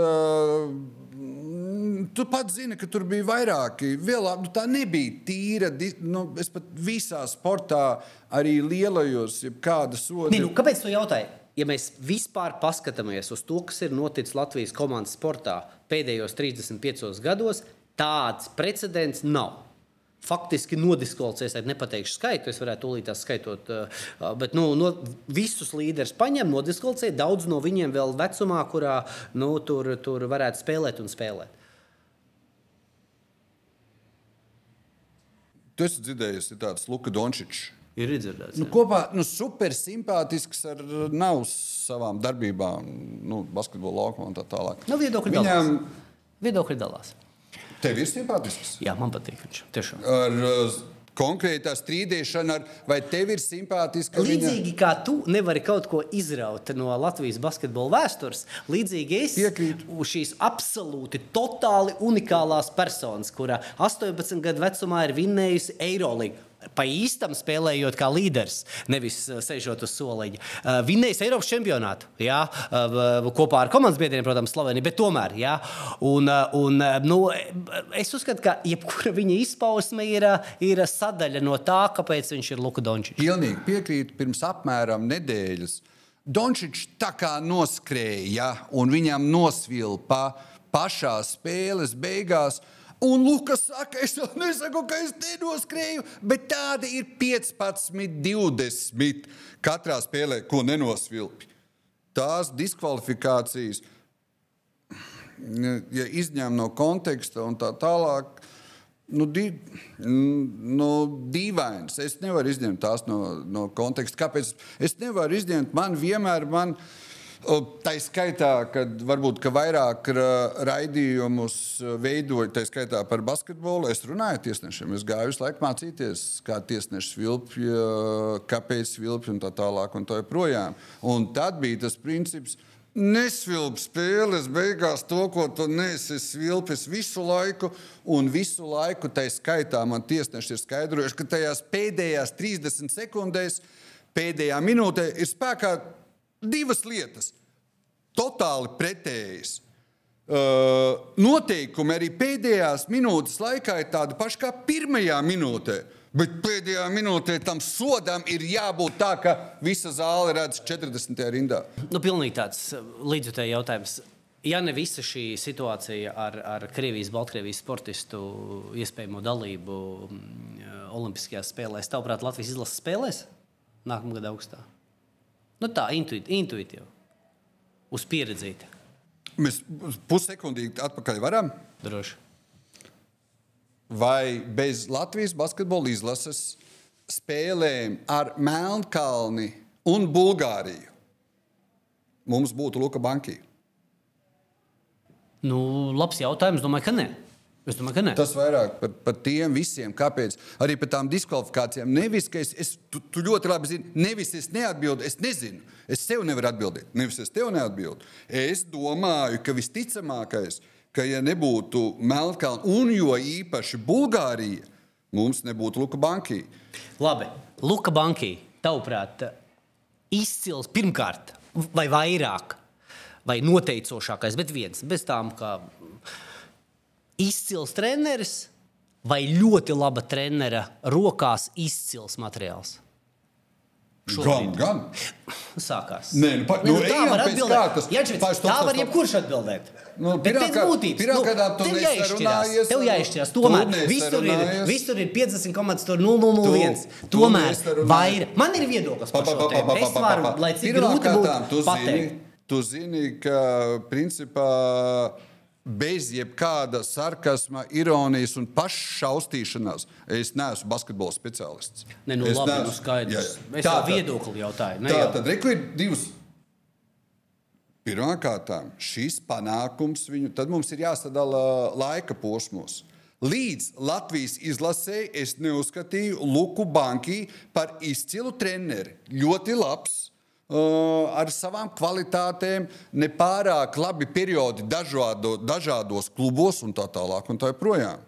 B: mm, Tu pats zini, ka tur bija vairāki. Vēl, nu, tā nebija tīra. Nu, es pat visā sportā, arī lielajos, kāda soda.
A: Nu, kāpēc tu jautāji? Ja mēs vispār paskatāmies uz to, kas ir noticis Latvijas komandas sportā pēdējos 35 gados, tāds precedents nav. Faktiski nodiskvalificēs, es nepateikšu skaitu, es varētu tūlīt tās skaitot, bet nu, no, visus līderus paņem, nodiskvalificē. Daudz no viņiem vēl vecumā, kurā nu, tur, tur varētu spēlēt un spēlēt.
B: Tu esi dzirdējis, ir tāds Luka Dončičs.
A: Ir dzirdēts.
B: Nu, kopā nu, super simpātisks ar nav savām darbībām, nu, basketbola laukumā un tā tālāk.
A: Nu, viedokļi
B: Viņam
A: dalās. Viedokļi dalās.
B: Tev ir simpātisks.
A: Jā, man patīk viņš. Tiešām.
B: Ar uh, konkrētā strīdēšana, ar, vai tev ir simpātiska
A: Līdzīgi kā tu nevari kaut ko izraut no Latvijas basketbola vēstures, līdzīgi es
B: Piekrītu.
A: šīs absolūti totāli unikālās personas, kura 18 gadu vecumā ir vinnējusi Eirolandu. Pa īstam spēlējot kā līderis, nevis uh, sēžot uz soliņa. Uh, Vinnējis Eiropas čempionātu, jā, uh, kopā ar komandas biedriem, protams, Sloveniju, bet tomēr, jā. Un, un, nu, es uzskatu, ka jebkura viņa izpausme ir, ir sadaļa no tā, kāpēc viņš ir Luka Dončičs.
B: Pilnīgi piekrītu. Pirms apmēram nedēļas Dončičs tā kā noskrēja un viņam nosvilpa pašā spēles beigās. Un Lukas saka, es jau nesaku, ka es nenoskrēju, bet tādi ir 15, 20 katrā spēlē, ko nenosvilpi. Tās diskvalifikācijas, ja izņem no konteksta un tā tālāk, Nu, di, nu, dīvains. Es nevaru izņemt tās no, no konteksta. Kāpēc? Es nevaru izņemt. Man vienmēr, man, tā skaitā, kad varbūt ka vairāk raidījumus veidoju, tā skaitā par basketbolu, es runāju ar tiesnešiem. Es gāju visu laiku mācīties, kā tiesneši vilpja, kāpēc vilpja un tā tālāk. Un tā joprojām. Un tad bija tas princips. Nesvilp spēles, beigās to, ko tu nesi svilpis visu laiku, un visu laiku tai skaitā man tiesneši ir skaidrojuši, ka tajās pēdējās 30 sekundēs, pēdējā minūtē ir spēkā divas lietas. Totāli pretējas. Uh, noteikumi arī pēdējās minūtes laikā ir tādi paši kā pirmajā minūtē. Bet pēdējā minūtē tam sodam ir jābūt tā, ka visa zāle redz 40. rindā.
A: Nu, pilnīgi tāds līdzjutēji jautājums. Ja ne visa šī situācija ar, ar Krievijas, Baltkrievijas sportistu iespējamo dalību Olimpiskajās spēlēs, tavuprāt, Latvijas izlases spēlēs nākamā gada augustā? Nu, tā intuit, intuitīvi, uz pieredzīti.
B: Mēs pussekundīgi atpakaļ varam.
A: Droši
B: vai bez Latvijas basketbola izlases spēlēm ar Melnkalni un Bulgāriju mums būtu Luka Banki?
A: Nu, labs jautājums. Domāju, ka nē. Es domāju, ka nē.
B: Tas vairāk par, par tiem visiem, kāpēc arī par tām diskvalifikācijām. Nevis, ka es, es tu, tu ļoti labi zini, nevis es neatbildu, es nezinu. Es sev nevaru atbildēt, nevis es tev neatbildu. Es domāju, ka visticamākais ka, ja nebūtu Melnkalna un jo īpaši Bulgārija, mums nebūtu Luka Banki.
A: Labi, Luka Banki, tavuprāt, izcils pirmkārt vai vairāk, vai noteicošākais, bet viens bez tām, kā izcils treneris vai ļoti laba trenera rokās izcils materiāls.
B: Šobrīd. Gan,
A: gan. Sākās.
B: Nē, nu, pa, nu,
A: nu, tā var atbildēt.
B: Kārtas,
A: Jā, čvic, tā stop, var jebkurš atbildēt.
B: Nu. Pirmā nu, gadā tu
A: jāizšķirās. Tev jāizšķirās. Tomēr visur ir, visur ir 50,001. Tomēr vairāk. Man ir viedoklis par šo tēmu. Es varu, lai cik grūti būtu pateikt.
B: Tu zini, ka principā bez jebkāda sarkasma, ironijas un pašaustīšanās. Es neesmu basketbola speciālists.
A: Ne, nu, es labi, neesmu nu skaidrs. Jā, jā. Es tā viedokli jautāju.
B: Ne, tā jau. tad reku ir divas. Pirmkārt, šis panākums viņu, tad mums ir jāsadala laika posmos. Līdz Latvijas izlasē es neuzskatīju Luku Banki par izcilu treneri. Ļoti labs, ar savām kvalitātēm, nepārāk labi periodi dažādo, dažādos klubos un tā tālāk. Un tā joprojām.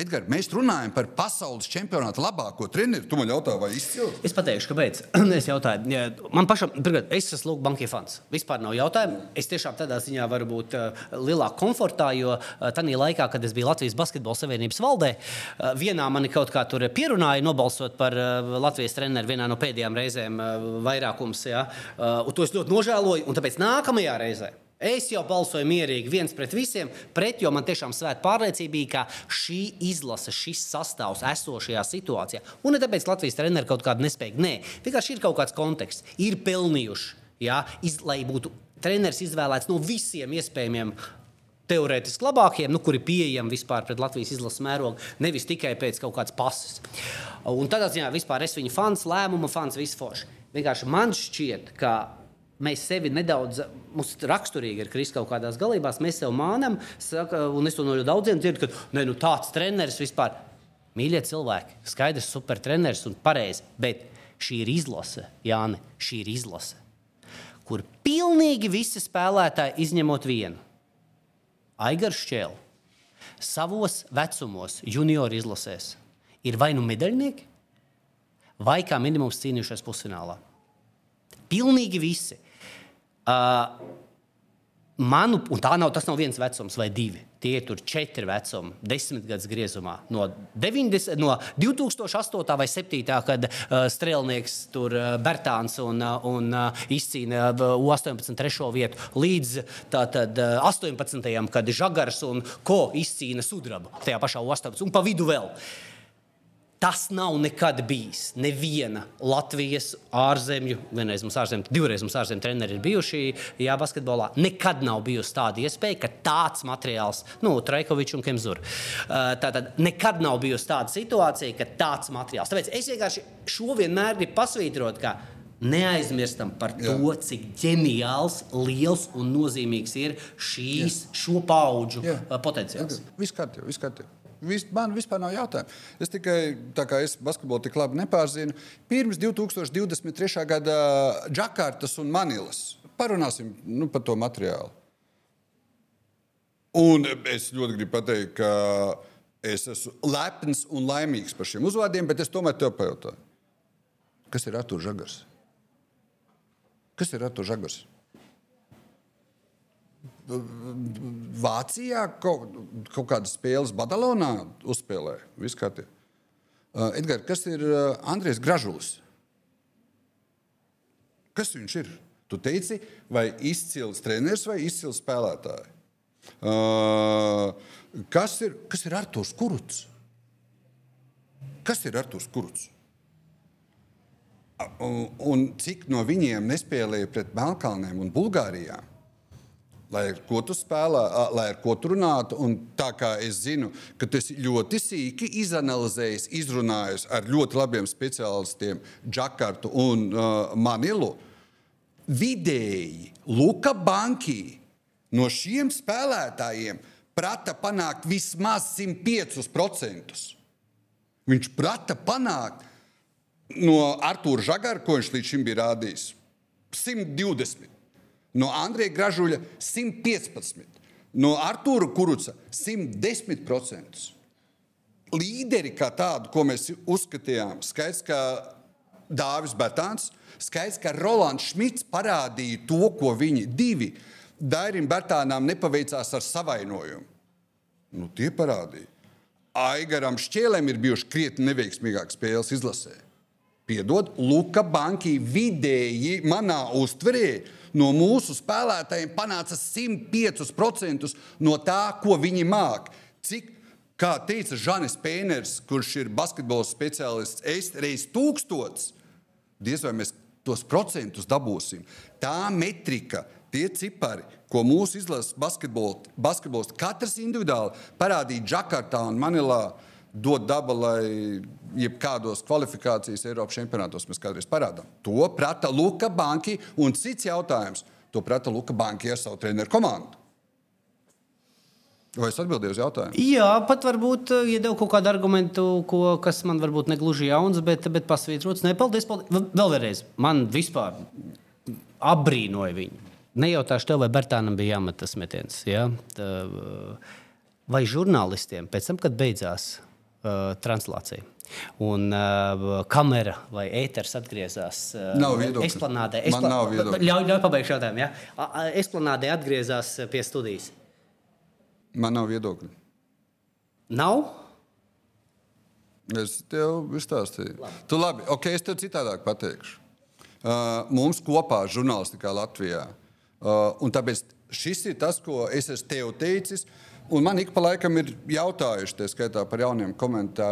B: Edgars, mēs runājam par pasaules čempionāta labāko treneru. Tu man jautā, vai izcili?
A: Es pateikšu, kāpēc. es jautāju, ja, man pašam, pirmkārt, es esmu Lūk, bankie fans. Vispār nav jautājumu. Es tiešām tādā ziņā varu būt uh, lielākā komfortā, jo uh, tajā laikā, kad es biju Latvijas Basketbola Savienības valdē, uh, vienā mani kaut kā tur pierunāja nobalsot par uh, Latvijas treneru vienā no pēdējām reizēm uh, vairākums. Ja, uh, to es ļoti nožēloju, un tāpēc nākamajā reizē. Es jau balsoju mierīgi viens pret visiem, pret, jo man tiešām svēta pārliecība bija, ka šī izlase, šis sastāvs esošajā situācijā, un ne tāpēc Latvijas treneri kaut kādu nespēju. Nē, vienkārši ir kaut kāds konteksts, ir pelnījuši, jā, iz, lai būtu treneris izvēlēts no visiem iespējamiem teorētiski labākiem, nu, kuri ir pieejami vispār pret Latvijas izlases mērogu, nevis tikai pēc kaut kādas pases. Un tādā ziņā vispār es viņu fans, lēmuma fans, visforši. Vienkārši man šķiet, ka mēs sevi nedaudz, mums raksturīgi ir krist kaut kādās galībās, mēs sev mānam, saka, un es to no daudziem dzirdu, ka ne, nu, tāds treneris vispār. Mīļie cilvēki, skaidrs, supertreneris un pareizi, bet šī ir izlase, Jāni, šī ir izlase, kur pilnīgi visi spēlētāji izņemot vienu. Aigars Šķēl savos vecumos, junior izlasēs, ir vai nu medaļnieki, vai kā minimums cīnījušies pusfinālā. Pilnīgi visi. Uh, Manu, un tā nav, nav viens vecums vai divi. Tie ir četri vecumi, desmit gadus griezumā. No, 90, no 2008. vai 2007. kad uh, strēlnieks tur uh, Bertāns un, uh, un uh, izcīna uh, 18. trešo vietu, līdz tātad, uh, 18. kad Žagars un Ko izcīna sudrabu tajā pašā 18. un pa vidu vēl. Tas nav nekad bijis. Neviena Latvijas ārzemju, vienreiz mums ārzemju, divreiz mums ārzemju treneri ir bijuši jā, basketbolā. Nekad nav bijusi tāda iespēja, ka tāds materiāls, nu, Traikovičs un Kemzur. Tātad nekad nav bijusi tāda situācija, ka tāds materiāls. Tāpēc es vienkārši šo vienmēr gribu pasvītrot, ka neaizmirstam par to, Jā. cik ģeniāls, liels un nozīmīgs ir šīs, Jā. šo pauģu Jā. potenciāls.
B: Viss kārtībā, viss kārtībā. Vis, man vispār nav jautājumu. Es tikai, tā kā es basketbolu tik labi nepārzinu, pirms 2023. gada Džakartas un Manilas parunāsim nu, par to materiālu. Un es ļoti gribu pateikt, ka es esmu lepns un laimīgs par šiem uzvārdiem, bet es tomēr tev pajautāju, kas ir Artur Žagars? Kas ir Artur Žagars? Vācijā kaut, kaut kādas spēles Badalonā uzspēlē. Kārtībā. Uh, Edgars, kas ir uh, Andrēs Gražulis? Kas viņš ir? Tu teici, vai izcils treneris vai izcils spēlētājs? Uh, kas ir, kas ir Arthurs Kuruts? Kas ir Arthurs Kuruts? Un, un cik no viņiem nespēlēja pret Melnkalniem un Bulgārijām? Lai ar ko tu spēlē, lai ar ko tu runātu. Un tā kā es zinu, ka tu esi ļoti sīki izanalizējis, izrunājis ar ļoti labiem speciālistiem Džakartu un uh, Manilu, vidēji Luka Banki no šiem spēlētājiem prata panākt vismaz 105%. Viņš prata panākt no Arthūra Žagara, ko viņš līdz šim bija rādījis, 120. No Andrija Gražuļa 115, no Artūra Kuruca 110%. Līderi kā tādu, ko mēs uzskatījām, skaidrs, ka Dāvis Batāns, skaidrs, ka Rolands Šmits parādīja to, ko viņi divi Dairim Batānām nepaveicās ar savainojumu. Nu, tie parādīja. Aigaram Šķēlēm ir bijuši krietni neveiksmīgākas spēles izlasē. Piedod, Luka Banki vidēji manā uztverē no mūsu spēlētājiem panāca 105% no tā, ko viņi māk. Cik, kā teica Žanis Pēners, kurš ir basketbola speciālists, es reiz tūkstots, diez vai mēs tos procentus dabūsim. Tā metrika, tie cipari, ko mūsu izlases basketbols katrs individuāli parādīja Džakartā un Manilā, dod daba, lai jebkādos kvalifikācijas Eiropas čempionātos mēs kādreiz parādām. To prata Luka Banki un cits jautājums. To prata Luka Banki ar savu treneru komandu. Vai es atbildēju uz jautājumu?
A: Jā, pat varbūt iedevu kaut kādu argumentu, ko, kas man varbūt negluži jauns, bet, bet pasvītrots. Nē, paldies, paldies. Vēl vienreiz, man vispār apbrīnoja viņu. Nejautāšu tev, vai Bertānam bija jāmet tas metiens. Ja? Vai žurnālistiem pēc tam, kad beidzās uh, translācija. Un uh, kamera vai ēters atgriezās uh,
B: nav viedokļa.
A: Esplanādē.
B: Espla... Nav viedokļa.
A: Ļauj, ļauj pabeigšu jautājumu. Ja? Esplanādē atgriezās pie studijas.
B: Man nav viedokļa.
A: Nav?
B: Es tev izstāstīju. Labi. Tu labi, ok, es tev citādāk pateikšu. Uh, mums kopā žurnālistikā Latvijā. Uh, un tāpēc šis ir tas, ko es esmu tev teicis. Uh, Un man ik pa laikam ir jautājuši, tā skaitā par jauniem komentā,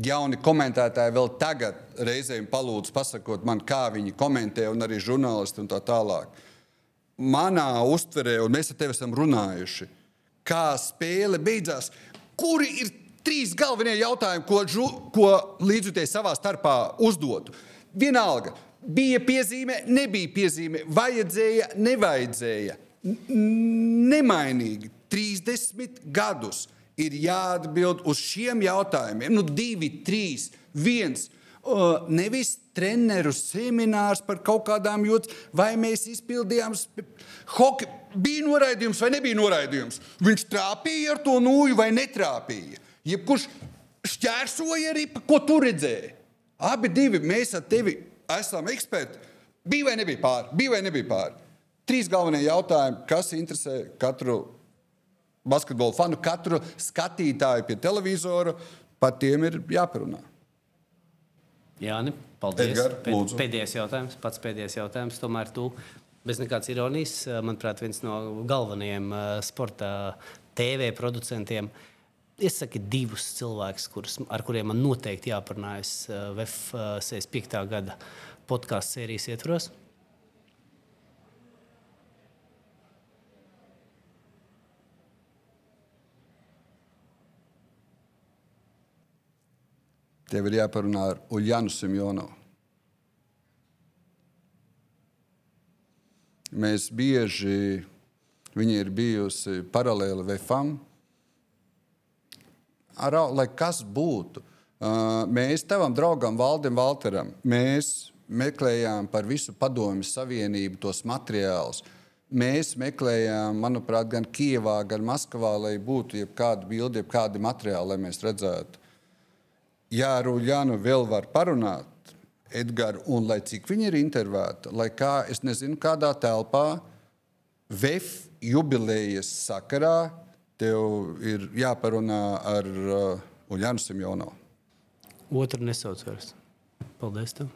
B: jauni komentētāji vēl tagad reizēm palūdz pasakot man, kā viņi komentē, un arī žurnālisti un tā tālāk. Manā uztverē, un mēs ar tevi esam runājuši, kā spēle beidzās, kuri ir trīs galvenie jautājumi, ko, žu, ko līdzjutēji savā starpā uzdotu. Vienalga, bija piezīme, nebija piezīme, vajadzēja, nevajadzēja. Nemainīgi 30 gadus ir jāatbild uz šiem jautājumiem. Nu, divi, trīs, viens. Uh, nevis treneru seminārs par kaut kādām jūtas, vai mēs izpildījām hokeju. Bija noraidījums vai nebija noraidījums? Viņš trāpīja ar to nūju vai netrāpīja. Jebkurš šķērsoja arī, ko tu redzēji. Abi divi mēs ar tevi esam eksperti. Bija vai nebija pāri? Bija vai nebija pāri? Trīs galvenie jautājumi, kas interesē katru basketbola fanu, katru skatītāju pie televizora, par tiem ir jāparunā.
A: Jā, ne, paldies. Edgar, Pēd, pēdējais jautājums, pats pēdējais jautājums. Tomēr tu bez nekādas ironijas, manuprāt, viens no galvenajiem sporta TV producentiem. Iesaki divus cilvēkus, kurus, ar kuriem man noteikti jāparunājas VF 65. gada podkāstu sērijas ietvaros.
B: Tev ir jāparunā ar Uljānu Simjonovu. Mēs bieži, viņa ir bijusi paralēli VFam. Ar, lai kas būtu, mēs tavam draugam Valdim Valteram, mēs meklējām par visu padomju savienību tos materiālus. Mēs meklējām, manuprāt, gan Kijavā, gan Maskavā, lai būtu jebkāda bilde, jebkādi materiāli, lai mēs redzētu. Jā, ar Uljānu vēl var parunāt, Edgars, un lai cik viņi ir intervēta, lai kā es nezinu, kādā telpā, VF jubilejas sakarā, tev ir jāparunā ar uh, Uljānu Simjonovu.
A: Otru nesauc vairs. Paldies! Tev.